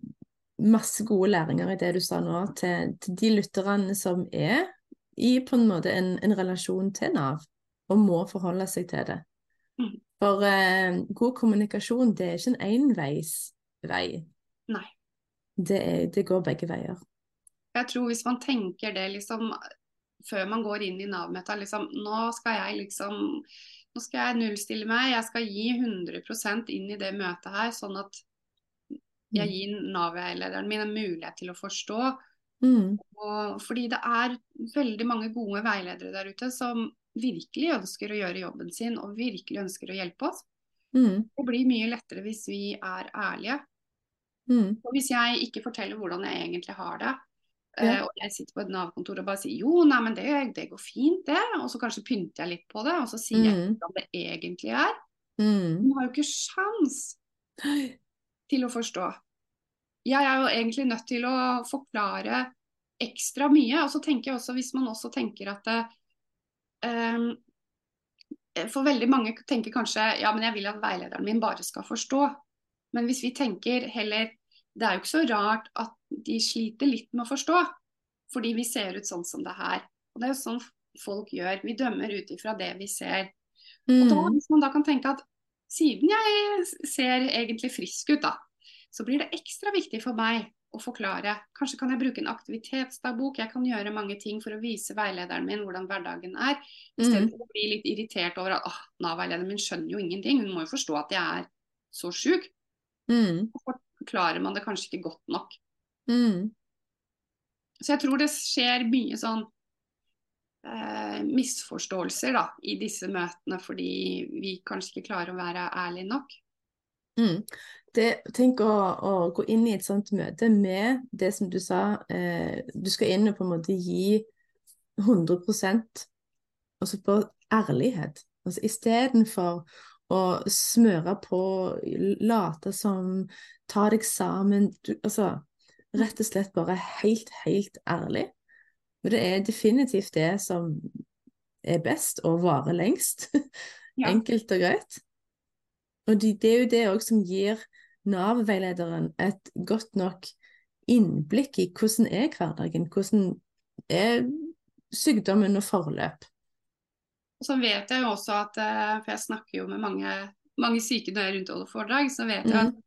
masse gode læringer i det du sa nå, til, til de lytterne som er i på en måte en, en relasjon til Nav, og må forholde seg til det. Mm. For eh, god kommunikasjon, det er ikke en enveisvei. Nei. Det, er, det går begge veier. Jeg tror hvis man tenker det liksom før man går inn i Nav-møtet, liksom nå skal jeg liksom nå skal jeg nullstille meg, jeg skal gi 100% inn i det møtet her, sånn at jeg gir Nav-veilederen min en mulighet til å forstå. Mm. Og fordi det er veldig mange gode veiledere der ute som virkelig ønsker å gjøre jobben sin og virkelig ønsker å hjelpe oss. Mm. Det blir mye lettere hvis vi er ærlige. Mm. Og hvis jeg ikke forteller hvordan jeg egentlig har det, Ja. eh, og jeg sitter på et Nav-kontor og bare sier jo, nei, men det, det går fint det, og så kanskje pynter jeg litt på det, og så sier Mm. jeg hvordan det egentlig er. Mm. Man har jo ikke sjans til å forstå. Jeg er jo egentlig nødt til å forklare ekstra mye. Og så tenker jeg også, hvis man også tenker at ehm, For veldig mange tenker kanskje ja, men jeg vil at veilederen min bare skal forstå. Men hvis vi tenker heller Det er jo ikke så rart at de sliter litt med å forstå. Fordi vi ser ut sånn som det her. Og det er jo sånn folk gjør. Vi dømmer ut ifra det vi ser. Mm. Og da, Hvis man da kan tenke at siden jeg ser egentlig frisk ut, da, så blir det ekstra viktig for meg å forklare. Kanskje kan jeg bruke en aktivitetsdagbok. Jeg kan gjøre mange ting for å vise veilederen min hvordan hverdagen er. Istedenfor mm. å bli litt irritert over at åh, Nav-veilederen min skjønner jo ingenting. Hun må jo forstå at jeg er så sjuk. Mm. forklarer man det kanskje ikke godt nok. Mm. Så jeg tror det skjer mye sånn eh, misforståelser da, i disse møtene fordi vi kanskje ikke klarer å være ærlige nok. Mm. Det, tenk å, å, gå inn i et sånt møte med det som du sa, eh, du skal inn og på en måte gi 100% altså på ærlighet. Altså Istedenfor å smøre på, late som, ta deg sammen du, Altså rett og slett bare helt, helt ærlig. Men det er definitivt det som er best og varer lengst. Ja. Enkelt og greit. Og det, det er jo det òg som gir Nav-veilederen et godt nok innblikk i hvordan er hverdagen, hvordan er sykdommen og forløp. Så vet jeg jo også at, eh, for jeg snakker jo med mange, mange syke når jeg rundt holder foredrag, så vet jeg at mm.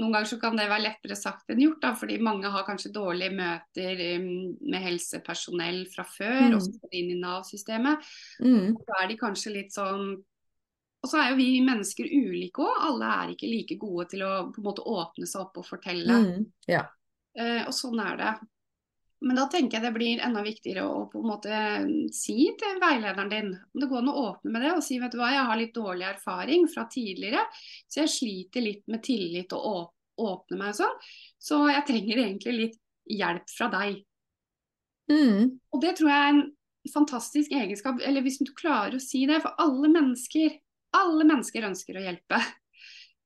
noen ganger så kan det være lettere sagt enn gjort. Da, fordi mange har kanskje dårlige møter um, med helsepersonell fra før, mm. og så inn i Nav-systemet. Mm. Da er de kanskje litt sånn og så er jo vi mennesker ulike òg. Alle er ikke like gode til å på en måte åpne seg opp og fortelle. Mm, ja. eh, og sånn er det. Men da tenker jeg det blir enda viktigere å på en måte si til veilederen din om det går an å åpne med det og si vet du hva, jeg har litt dårlig erfaring fra tidligere, så jeg sliter litt med tillit og åpne meg og sånn. Så jeg trenger egentlig litt hjelp fra deg. Mm. Og det tror jeg er en fantastisk egenskap, eller hvis du klarer å si det, for alle mennesker alle mennesker ønsker å hjelpe.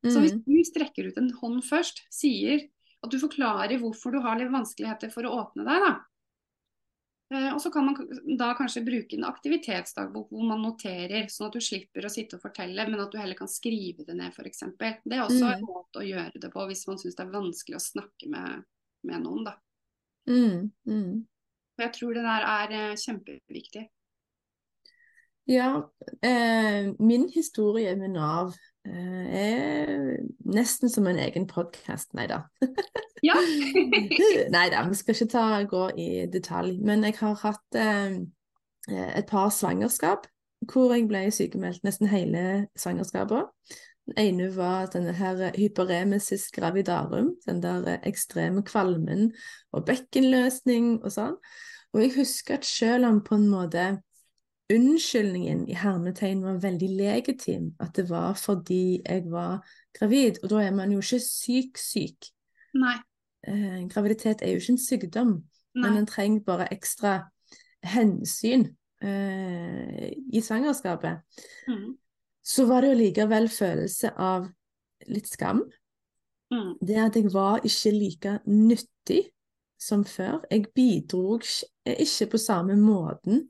Så hvis mm. du strekker ut en hånd først, sier at du forklarer hvorfor du har litt vanskeligheter for å åpne deg, da. Eh, og så kan man da kanskje bruke en aktivitetsdagbok hvor man noterer, sånn at du slipper å sitte og fortelle, men at du heller kan skrive det ned f.eks. Det er også mm. en måte å gjøre det på hvis man syns det er vanskelig å snakke med, med noen, da. Mm. Mm. Jeg tror det der er eh, kjempeviktig. Ja, eh, min historie med Nav eh, er nesten som en egen podkast, nei da. ja. nei da, vi skal ikke ta, gå i detalj. Men jeg har hatt eh, et par svangerskap hvor jeg ble sykemeldt nesten hele svangerskapet. Den ene var denne her hyperemesis gravidarum, den der ekstreme kvalmen og bekkenløsning og sånn. Og jeg husker at selv om på en måte unnskyldningen i hermetegn var veldig legitim, at det var fordi jeg var gravid. Og da er man jo ikke syk-syk. Nei. Eh, graviditet er jo ikke en sykdom, Nei. men en trenger bare ekstra hensyn eh, i svangerskapet. Mm. Så var det jo likevel følelse av litt skam. Mm. Det at jeg var ikke like nyttig som før. Jeg bidro ikke på samme måten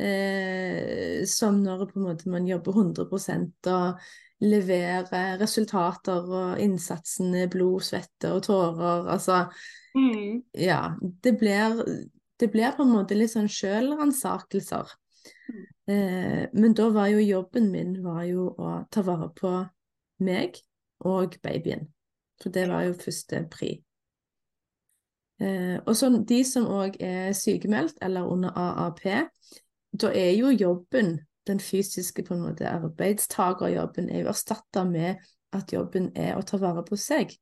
eh, som når man jobber 100 og leverer resultater og innsatsen er blod, svette og tårer. Altså mm. Ja. Det blir, det blir, på en måte litt sånn sjølransakelser. Mm. Eh, men da var jo jobben min var jo å ta vare på meg og babyen. For det var jo første pri. Eh, og så de som òg er sykemeldt eller under AAP, da er jo jobben, den fysiske på en måte arbeidstakerjobben, er jo erstatta med at jobben er å ta vare på seg.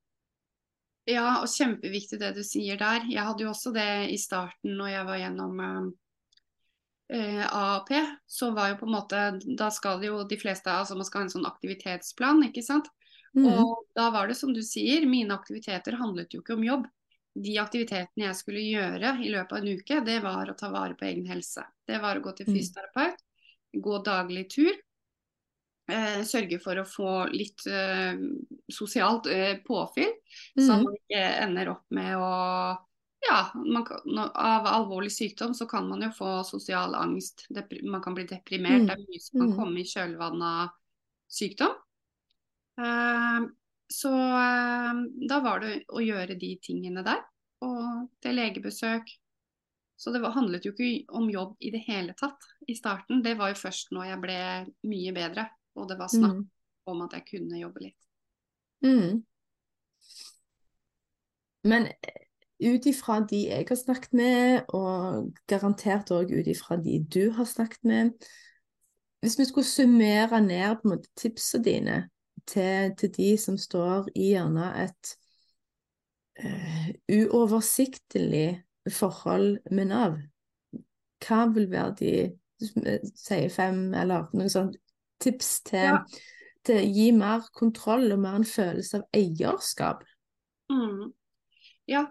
Ja, og kjempeviktig det du sier der. Jeg hadde jo også det i starten når jeg var gjennom eh, AAP. Så var jo på en måte Da skal jo de fleste Altså man skal ha en sånn aktivitetsplan, ikke sant. Mm. Og da var det som du sier, mine aktiviteter handlet jo ikke om jobb de aktivitetene jeg skulle gjøre i løpet av en uke, det var å ta vare på egen helse. Det var å gå til mm. fysioterapeut, gå daglig tur. Eh, sørge for å få litt eh, sosialt eh, påfyll, mm. så man ikke ender opp med å ja, man kan, når- av alvorlig sykdom så kan man jo få sosial angst. Man kan bli deprimert. Mm. Det er mye som kan Mm. komme i kjølvannet av sykdom. Så eh, da var det å gjøre de tingene der. Og til legebesøk. Så det var, handlet jo ikke om jobb i det hele tatt i starten. Det var jo først når jeg ble mye bedre og det var snakk Mm. om at jeg kunne jobbe litt. Mm. Men eh, ut ifra de jeg har snakket med, og garantert òg ut ifra de du har snakket med, hvis vi skulle summere ned på en måte tipsene dine til, til de som står i gjerne et uh, uoversiktlig forhold med Nav, hva vil være de eh, sier fem, eller noe sånt, tips til, Ja. til å gi mer kontroll og mer en følelse av eierskap? Mm. Ja,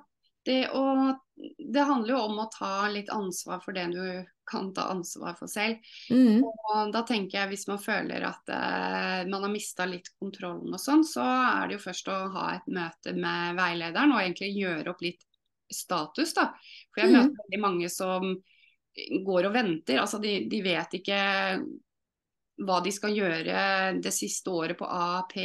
det, å, det handler jo om å ta litt ansvar for det du kan ta ansvar for selv. Mm, Og da tenker jeg hvis man føler at eh, man har mista litt kontrollen og sånn, så er det jo først å ha et møte med veilederen og egentlig gjøre opp litt status, da. For jeg mm. møter veldig mange som går og venter. Altså de, de vet ikke hva de skal gjøre det siste året på AAP.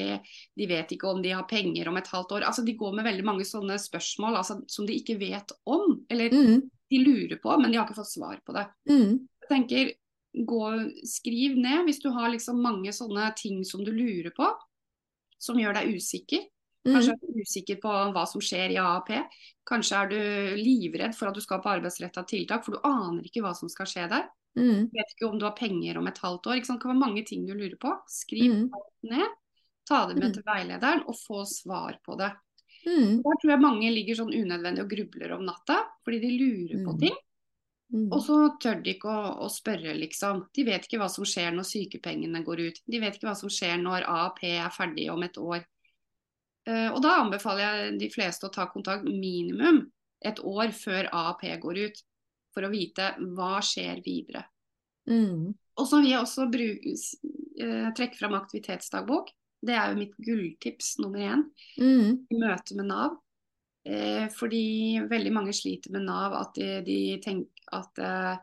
De vet ikke om de har penger om et halvt år. Altså De går med veldig mange sånne spørsmål altså, som de ikke vet om. Eller mm, de lurer på, men de har ikke fått svar på det. mm, Jeg tenker, gå, Skriv ned hvis du har liksom mange sånne ting som du lurer på, som gjør deg usikker. Kanskje mm, er du usikker på hva som skjer i AAP. Kanskje er du livredd for at du skal på arbeidsretta tiltak, for du aner ikke hva som skal skje der. mm, vet ikke om du har penger om et halvt år. Det kan være mange ting du lurer på. Skriv Mm. alt ned. Ta det med Mm. til veilederen og få svar på det. Mm, Der tror jeg mange ligger sånn unødvendig og grubler om natta, fordi de lurer på Mm. ting. mm, Og så tør de ikke å, å spørre, liksom. De vet ikke hva som skjer når sykepengene går ut. De vet ikke hva som skjer når AAP er ferdig om et år. Uh, og da anbefaler jeg de fleste å ta kontakt minimum et år før AAP går ut, for å vite hva skjer videre. mm, Og så vil jeg også bruke, uh, trekke fram aktivitetsdagbok. Det er jo mitt gulltips nummer én mm, i møte med Nav. Eh, fordi veldig mange sliter med Nav. At de, de tenker at eh,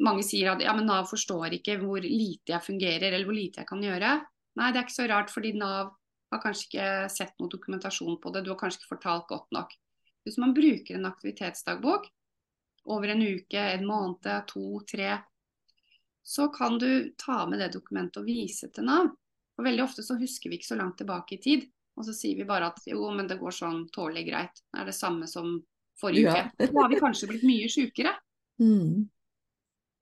Mange sier at ja, men Nav forstår ikke hvor lite jeg fungerer eller hvor lite jeg kan gjøre. Nei, det er ikke så rart, fordi Nav har kanskje ikke sett noe dokumentasjon på det. Du har kanskje ikke fortalt godt nok. Hvis man bruker en aktivitetsdagbok over en uke, en måned, to, tre, så kan du ta med det dokumentet og vise til Nav. For Veldig ofte så husker vi ikke så langt tilbake i tid. Og så sier vi bare at jo, men det går sånn tålelig greit. Det er det samme som forrige Ja. uke. Da har vi kanskje blitt mye sjukere. mm,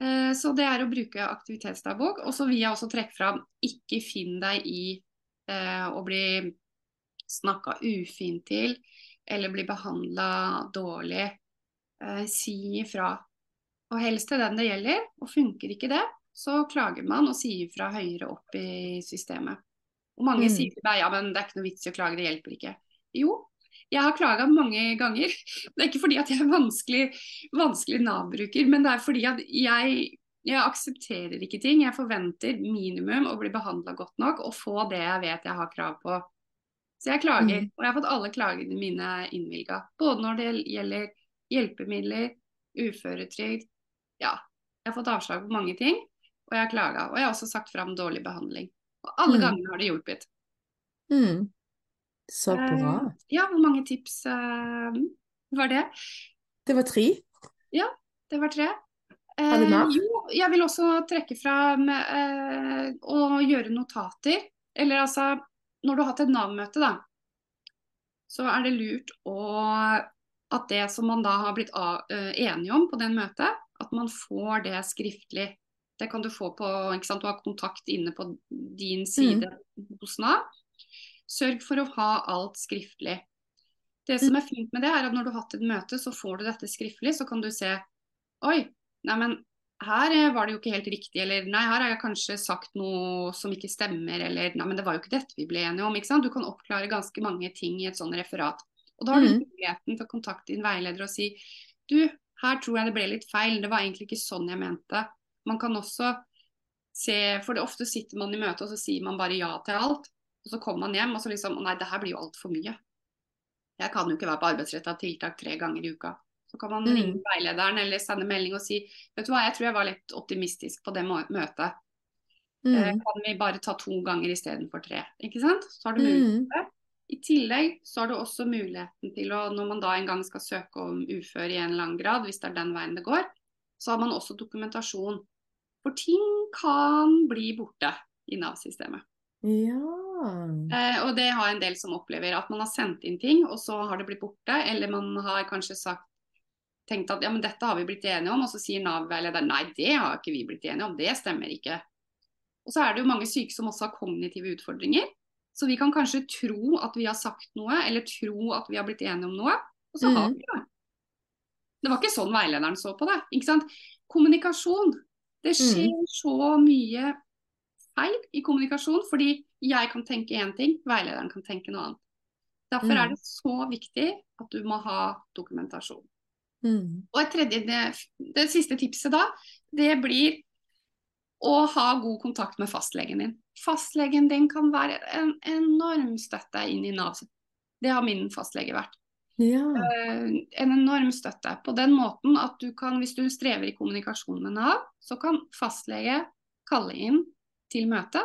Eh, Så det er å bruke aktivitetsdagbok. Og så vil jeg også trekke fram ikke finn deg i eh, å bli snakka ufint til eller bli behandla dårlig. Eh, si ifra. Og helst til den det gjelder. Og funker ikke det, så klager man og sier fra høyere opp i systemet. Og mange Mm. sier til meg ja, men det er ikke noe vits i å klage, det hjelper ikke. Jo, jeg har klaga mange ganger. Det er ikke fordi at jeg er vanskelig, vanskelig Nav-bruker, men det er fordi at jeg, jeg aksepterer ikke ting. Jeg forventer minimum å bli behandla godt nok og få det jeg vet jeg har krav på. Så jeg klager, Mm. og jeg har fått alle klagene mine innvilga. Både når det gjelder hjelpemidler, uføretrygd. Ja, jeg har fått avslag på mange ting, og jeg har klaga. Og jeg har også sagt fra om dårlig behandling. Og alle Mm. gangene har det hjulpet. mm. Så bra. Uh, ja, hvor mange tips uh, var det? Det var tre. Ja, Det var tre. Uh, Eh, mer? jo, jeg vil også trekke fra eh, å gjøre notater. Eller altså, når du har hatt et Nav-møte, da, så er det lurt å at det som man da har blitt eh, enige om på den møtet, at man får det skriftlig. Det kan du få på ikke sant? Du har kontakt inne på din side hos Nav. Sørg for å ha alt skriftlig. Det som er fint med det, er at når du har hatt et møte, så får du dette skriftlig. Så kan du se Oi, nei, men her eh, var det jo ikke helt riktig. Eller nei, her har jeg kanskje sagt noe som ikke stemmer. Eller nei, men det var jo ikke dette vi ble enige om. ikke sant? Du kan oppklare ganske mange ting i et sånt referat. Og da har du Mhm. muligheten til å kontakte din veileder og si du, her tror jeg det ble litt feil. Det var egentlig ikke sånn jeg mente. Man kan også se, for det ofte sitter man i møte og så sier man bare ja til alt. Og så kommer man hjem og så liksom Nei, det her blir jo altfor mye. Jeg kan jo ikke være på arbeidsretta tiltak tre ganger i uka. Så kan man Mm. ringe veilederen eller sende melding og si vet du hva, jeg tror jeg var litt optimistisk på det mø- møtet. Eh, Mm. Kan vi bare ta to ganger istedenfor tre? Ikke sant? Så har du Mm. det. I tillegg så har du også muligheten til å, når man da en gang skal søke om ufør i en eller annen grad, hvis det er den veien det går, så har man også dokumentasjon. For ting kan bli borte i Nav-systemet. Ja. Eh, og det har en del som opplever at man har sendt inn ting, og så har det blitt borte. Eller man har kanskje sagt tenkt at ja, men dette har vi blitt enige om, og så sier Nav-veilederen nei, det har ikke vi blitt enige om, det stemmer ikke. Og så er det jo mange syke som også har kognitive utfordringer. Så vi kan kanskje tro at vi har sagt noe, eller tro at vi har blitt enige om noe, og så har Mm. vi det. Det var ikke sånn veilederen så på det. ikke sant? Kommunikasjon. Det skjer så mye feil i kommunikasjon, fordi jeg kan tenke én ting, veilederen kan tenke noe annet. Derfor Mm. er det så viktig at du må ha dokumentasjon. Mm. Og et tredje, det, det siste tipset da, det blir å ha god kontakt med fastlegen din. Fastlegen din kan være en enorm støtte inn i Nav. Det har min fastlege vært. Ja. Eh, En enorm støtte på den måten at du kan, hvis du strever i kommunikasjon med Nav, så kan fastlege kalle inn til møte.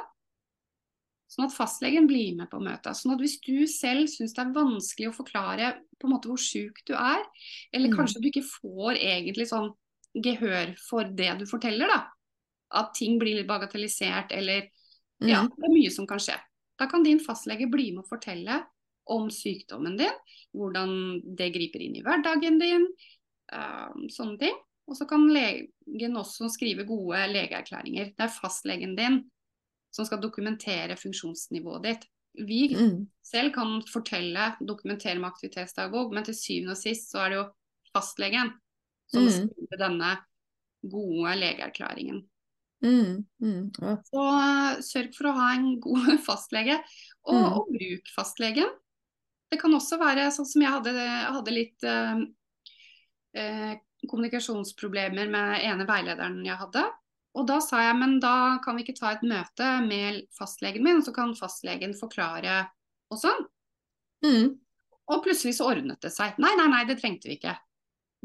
Sånn at fastlegen blir med på møtet. Sånn at hvis du selv syns det er vanskelig å forklare på en måte hvor sjuk du er, eller Mm. kanskje du ikke får egentlig sånn gehør for det du forteller, da. At ting blir litt bagatellisert eller Ja, Mm. det er mye som kan skje. Da kan din fastlege bli med å fortelle om sykdommen din, hvordan det griper inn i hverdagen din, eh, sånne ting. Og så kan legen også skrive gode legeerklæringer. Det er fastlegen din som skal dokumentere funksjonsnivået ditt. Vi Mm. selv kan fortelle, dokumentere med aktivitetsdagbok, men til syvende og sist så er det jo fastlegen som Mm. skriver denne gode legeerklæringen. Mm. Mm. Ja. Så eh, sørg for å ha en god fastlege, og, Mm. og bruk fastlegen. Det kan også være sånn som jeg hadde, hadde litt eh, eh, kommunikasjonsproblemer med ene veilederen jeg hadde. Og da sa jeg men da kan vi ikke ta et møte med fastlegen min, så kan fastlegen forklare og sånn. Mm. Og plutselig så ordnet det seg. Nei, nei, nei, det trengte vi ikke.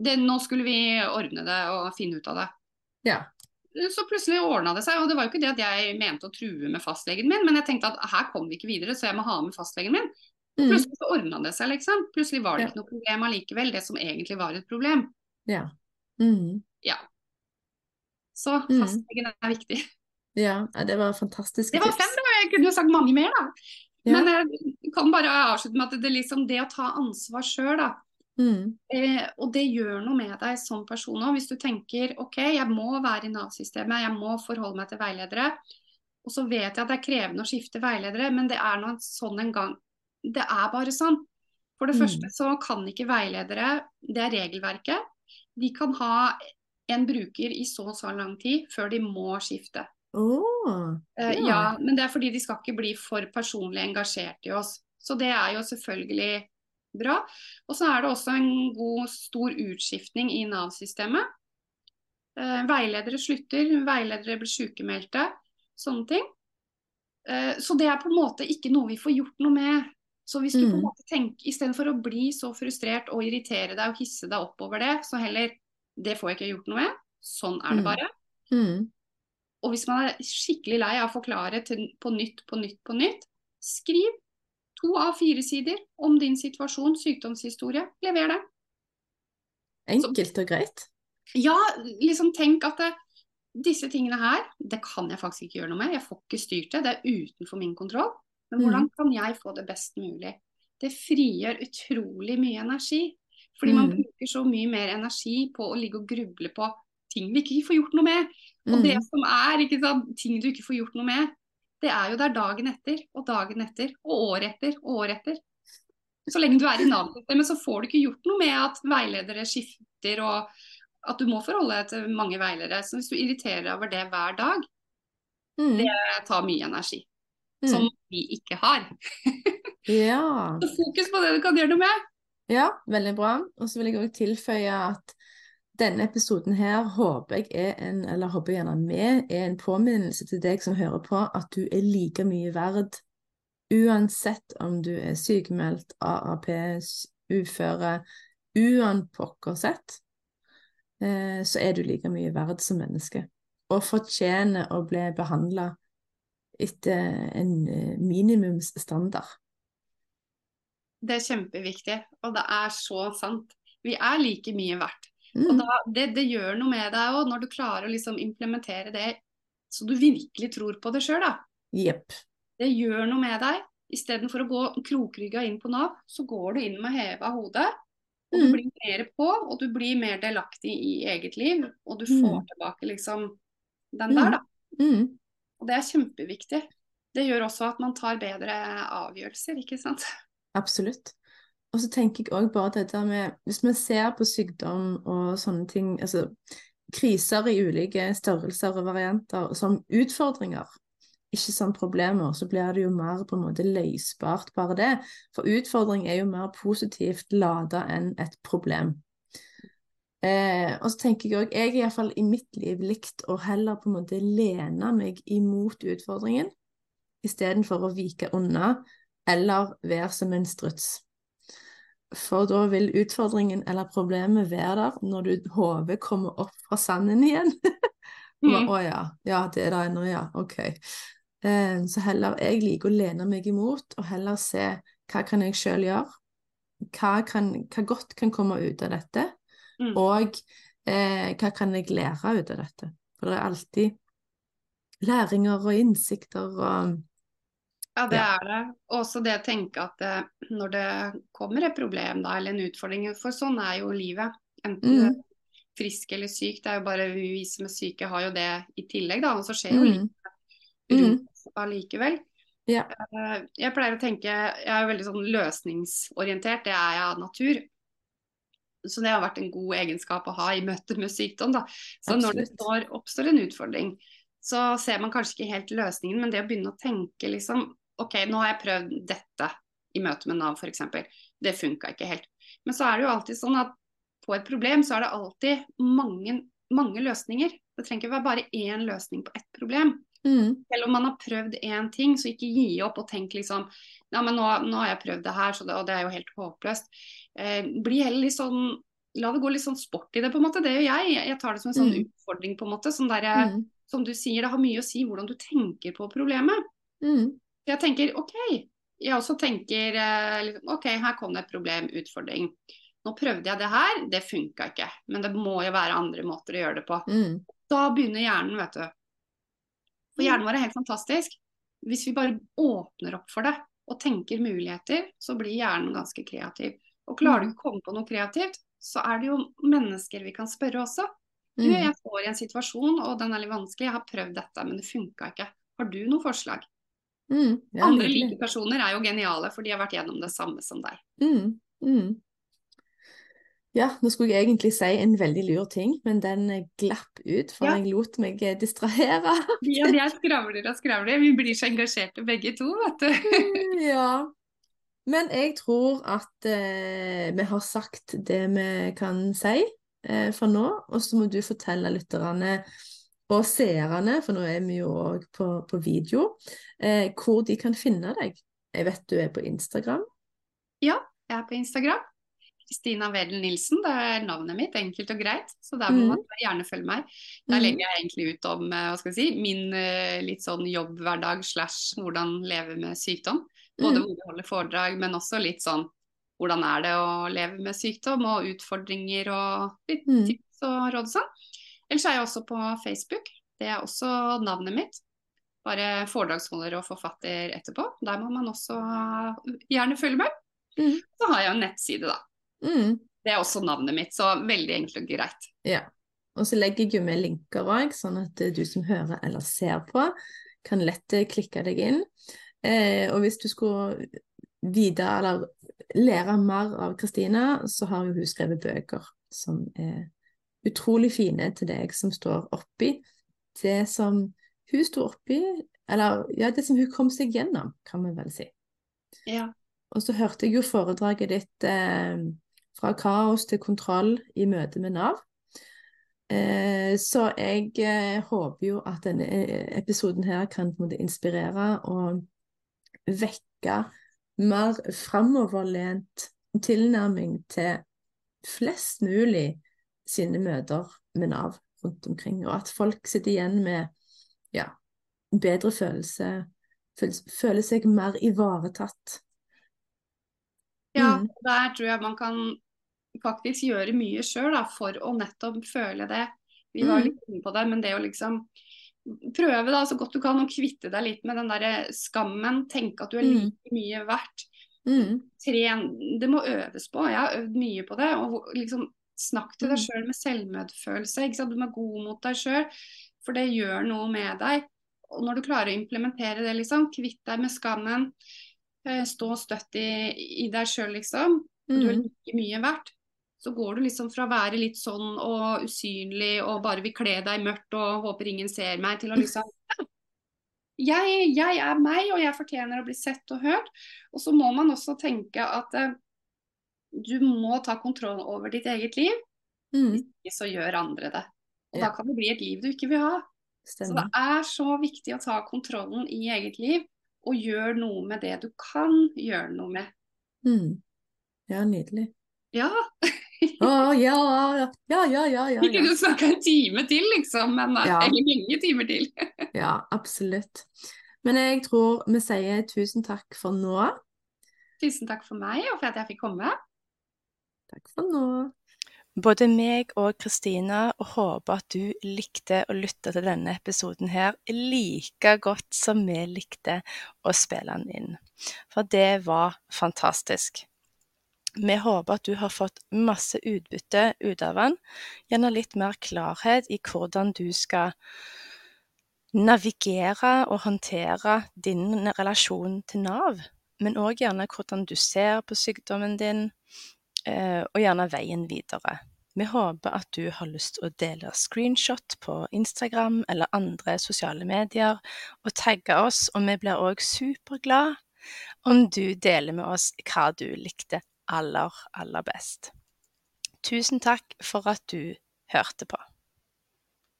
Det, nå skulle vi ordne det og finne ut av det. Ja. Så plutselig ordna det seg. Og det var jo ikke det at jeg mente å true med fastlegen min, men jeg tenkte at her kom vi ikke videre, så jeg må ha med fastlegen min. Mm. Plutselig så ordna det seg, liksom. Plutselig var det Ja. ikke noe problem allikevel, det som egentlig var et problem. Ja. Mm. Så Mm. fastlegen er viktig. Ja, ja, det var fantastiske Det var fem, da. Jeg kunne jo sagt mange mer, da. Ja. Men jeg kan bare avslutte med at det, liksom, det å ta ansvar sjøl, da. Mm. Eh, og det gjør noe med deg som person òg. Hvis du tenker OK, jeg må være i Nav-systemet, jeg må forholde meg til veiledere. Og så vet jeg at det er krevende å skifte veiledere, men det er nå sånn en gang. Det er bare sånn. For det Mm. første så kan ikke veiledere, det er regelverket, de kan ha en bruker i så og så lang tid før de må skifte. Oh, Ja. ja, men det er fordi de skal ikke bli for personlig engasjert i oss. Så det er jo selvfølgelig bra. Og så er det også en god, stor utskiftning i Nav-systemet. Eh, veiledere slutter, veiledere blir sykemeldte, sånne ting. Eh, så det er på en måte ikke noe vi får gjort noe med. Så hvis du på en Mm. måte tenker, istedenfor å bli så frustrert og irritere deg og hisse deg opp over det, så heller det får jeg ikke gjort noe med. Sånn er det Mm. bare. Mm. Og hvis man er skikkelig lei av å forklare til, på nytt, på nytt, på nytt, skriv to av fire sider om din situasjon, sykdomshistorie. Lever det. Enkelt og greit. Ja, liksom tenk at det, disse tingene her, det kan jeg faktisk ikke gjøre noe med. Jeg får ikke styrt det. Det er utenfor min kontroll. Men hvordan kan jeg få det best mulig? Det frigjør utrolig mye energi. Fordi man Mm. bruker så mye mer energi på å ligge og gruble på ting vi ikke får gjort noe med. Og det Mm. som er ikke sant, ting du ikke får gjort noe med, det er jo der dagen etter og dagen etter og året etter og året etter. Så lenge du er i Nav-systemet, så får du ikke gjort noe med at veiledere skifter og at du må forholde deg til mange veiledere. Så hvis du irriterer deg over det hver dag, Mm. det tar mye energi. Mm. Som vi ikke har. Ja. Så fokus på det du kan gjøre noe med. ja, veldig bra. Og så vil jeg òg tilføye at denne episoden her håper jeg er en, eller håper gjerne med, er en påminnelse til deg som hører på, at du er like mye verd. Uansett om du er sykemeldt, AAP, uføre, uansett, sett, så er du like mye verd som menneske. Og fortjener å bli behandla etter en eh, minimumsstandard. Det er kjempeviktig, og det er så sant. Vi er like mye verdt. Mm. Og da, det, det, gjør noe med deg òg, når du klarer å liksom implementere det så du virkelig tror på det sjøl. Yep. Det gjør noe med deg. Istedenfor å gå krokrygga inn på Nav, så går du inn med heva hode. Og mm. du blir mer på, og du blir mer delaktig i eget liv. Og du får mm. tilbake liksom den der, da. Og det er kjempeviktig. Det gjør også at man tar bedre avgjørelser, ikke sant. Absolutt. Og så tenker jeg òg bare dette med Hvis vi ser på sykdom og sånne ting, altså kriser i ulike størrelser og varianter som utfordringer, ikke som problemer, så blir det jo mer på en måte løsbart bare det. For utfordring er jo mer positivt lada enn et problem. Eh, og så tenker jeg òg Jeg har iallfall i mitt liv likt å heller på en måte lene meg imot utfordringen, istedenfor å vike unna eller være som en struts. For da vil utfordringen eller problemet være der når du hodet kommer opp fra sanden igjen. Å mm. ja, ja, det er det ennå, ja. Ok. Eh, så heller jeg liker å lene meg imot, og heller se hva kan jeg sjøl gjøre. Hva, kan, hva, godt kan komme ut av dette, mm. og eh, hva kan jeg lære ut av dette. For det er alltid læringer og innsikter og ja, det er det. Også det å tenke at det, eh, når det kommer et problem da, eller en utfordring, for sånn er jo livet. Enten mm. frisk eller syk. Det er jo bare vi som er syke har jo det i tillegg, da. Og så skjer jo mm. livet mm. allikevel. Ja. Eh, jeg pleier å tenke Jeg er veldig sånn løsningsorientert, det er jeg av natur. Så det har vært en god egenskap å ha i møte med sykdom. Da. Så Absolutt. når det står, oppstår en utfordring, så ser man kanskje ikke helt løsningen, men det å begynne å tenke liksom OK, nå har jeg prøvd dette i møte med Nav f.eks. Det funka ikke helt. Men så er det jo alltid sånn at på et problem så er det alltid mange, mange løsninger. Det trenger ikke være bare én løsning på ett problem. Mm. Selv om man har prøvd én ting, så ikke gi opp og tenk liksom Ja, men nå, nå har jeg prøvd det her, det, og det er jo helt håpløst. Eh, bli heller litt sånn La det gå litt sånn sport i det, på en måte. Det gjør jeg. Jeg tar det som en sånn mm. utfordring, på en måte. Sånn der, mm. Som du sier, det har mye å si hvordan du tenker på problemet. Mm. Jeg tenker OK. Jeg også tenker liksom, OK, her kom det et problem, utfordring. Nå prøvde jeg det her, det funka ikke. Men det må jo være andre måter å gjøre det på. Mm. Da begynner hjernen, vet du. For hjernen vår er helt fantastisk. Hvis vi bare åpner opp for det og tenker muligheter, så blir hjernen ganske kreativ. Og klarer du mm. ikke å komme på noe kreativt, så er det jo mennesker vi kan spørre også. Du, mm. jeg står i en situasjon, og den er litt vanskelig, jeg har prøvd dette, men det funka ikke. Har du noe forslag? Mm, Andre like personer er jo geniale, for de har vært gjennom det samme som deg. Mm, mm. Ja, nå skulle jeg egentlig si en veldig lur ting, men den glapp ut, for ja. jeg lot meg distrahere. ja, jeg skravler og skravler. Vi blir så engasjerte begge to, vet du. Ja. Men jeg tror at eh, vi har sagt det vi kan si eh, for nå, og så må du fortelle lytterne og seerne, for nå er vi jo òg på, på, video, eh, hvor de kan finne deg. Jeg vet du er på Instagram? Ja, jeg er på Instagram. Kristina Wedel Nilsen, det er navnet mitt, enkelt og greit. Så der må mm. man gjerne følge meg. Der mm. legger jeg egentlig ut om eh, hva skal jeg si, min eh, litt sånn jobbhverdag slash hvordan leve med sykdom. Både mm. hvor jeg holder foredrag, men også litt sånn hvordan er det å leve med sykdom og utfordringer og litt tips og råd og sånn. Ellers er jeg også på Facebook. Det er også navnet mitt. Bare foredragsholder og forfatter etterpå. Der må man også gjerne følge med. Mm. Så har jeg en nettside, da. Mm. Det er også navnet mitt, så veldig enkelt og greit. Ja. Og så legger jeg jo med linker òg, sånn at du som hører eller ser på, kan lett klikke deg inn. Eh, og hvis du skulle vite eller lære mer av Kristina, så har jo hun skrevet bøker som er utrolig fine til deg som står oppi det som hun sto oppi, eller ja, det som hun kom seg gjennom, kan vi vel si. Ja. Og så hørte jeg jo foredraget ditt eh, fra kaos til kontroll i møte med Nav. Eh, så jeg eh, håper jo at denne eh, episoden her kan inspirere og vekke mer framoverlent tilnærming til flest mulig sine møter med Nav rundt omkring, og at folk sitter igjen med ja, bedre følelse, føler seg mer ivaretatt. Ja, mm. der tror jeg man kan faktisk gjøre mye sjøl for å nettopp føle det. Vi var mm. litt inne på det, men det å liksom prøve da så godt du kan å kvitte deg litt med den der skammen. Tenke at du er mm. like mye verdt. Mm. Tren, det må øves på. Jeg har øvd mye på det. og liksom Snakk til deg sjøl med selvmedfølelse. Du må være god mot deg sjøl, for det gjør noe med deg. Og når du klarer å implementere det, liksom, kvitt deg med skammen, eh, stå støtt i, i deg sjøl, liksom. Du er like mye verdt. Så går du liksom fra å være litt sånn og usynlig og bare vil kle deg mørkt og håper ingen ser meg, til å liksom jeg, jeg, er meg, og jeg fortjener å bli sett og hørt. Og så må man også tenke at eh, du må ta kontroll over ditt eget liv. Mm. Ikke så gjør andre det. Og ja. da kan det bli et liv du ikke vil ha. Stemmer. Så det er så viktig å ta kontrollen i eget liv, og gjøre noe med det du kan gjøre noe med. Mm. Ja, nydelig. Ja. oh, ja, ja, ja, ja, ja, ja. Vi kunne snakka en time til, liksom. Men, eh, ja. Eller mange timer til. ja, absolutt. Men jeg tror vi sier tusen takk for nå. Tusen takk for meg, og for at jeg fikk komme. Takk for nå. Både meg og Kristina håper at du likte å lytte til denne episoden her like godt som vi likte å spille den inn. For det var fantastisk. Vi håper at du har fått masse utbytte ut av den, gjerne litt mer klarhet i hvordan du skal navigere og håndtere din relasjon til Nav, men òg gjerne hvordan du ser på sykdommen din, eh, og gjerne veien videre. Vi håper at du har lyst til å dele screenshot på Instagram eller andre sosiale medier, og tagge oss, og vi blir òg superglade om du deler med oss hva du likte aller, aller best. Tusen takk for at du hørte på.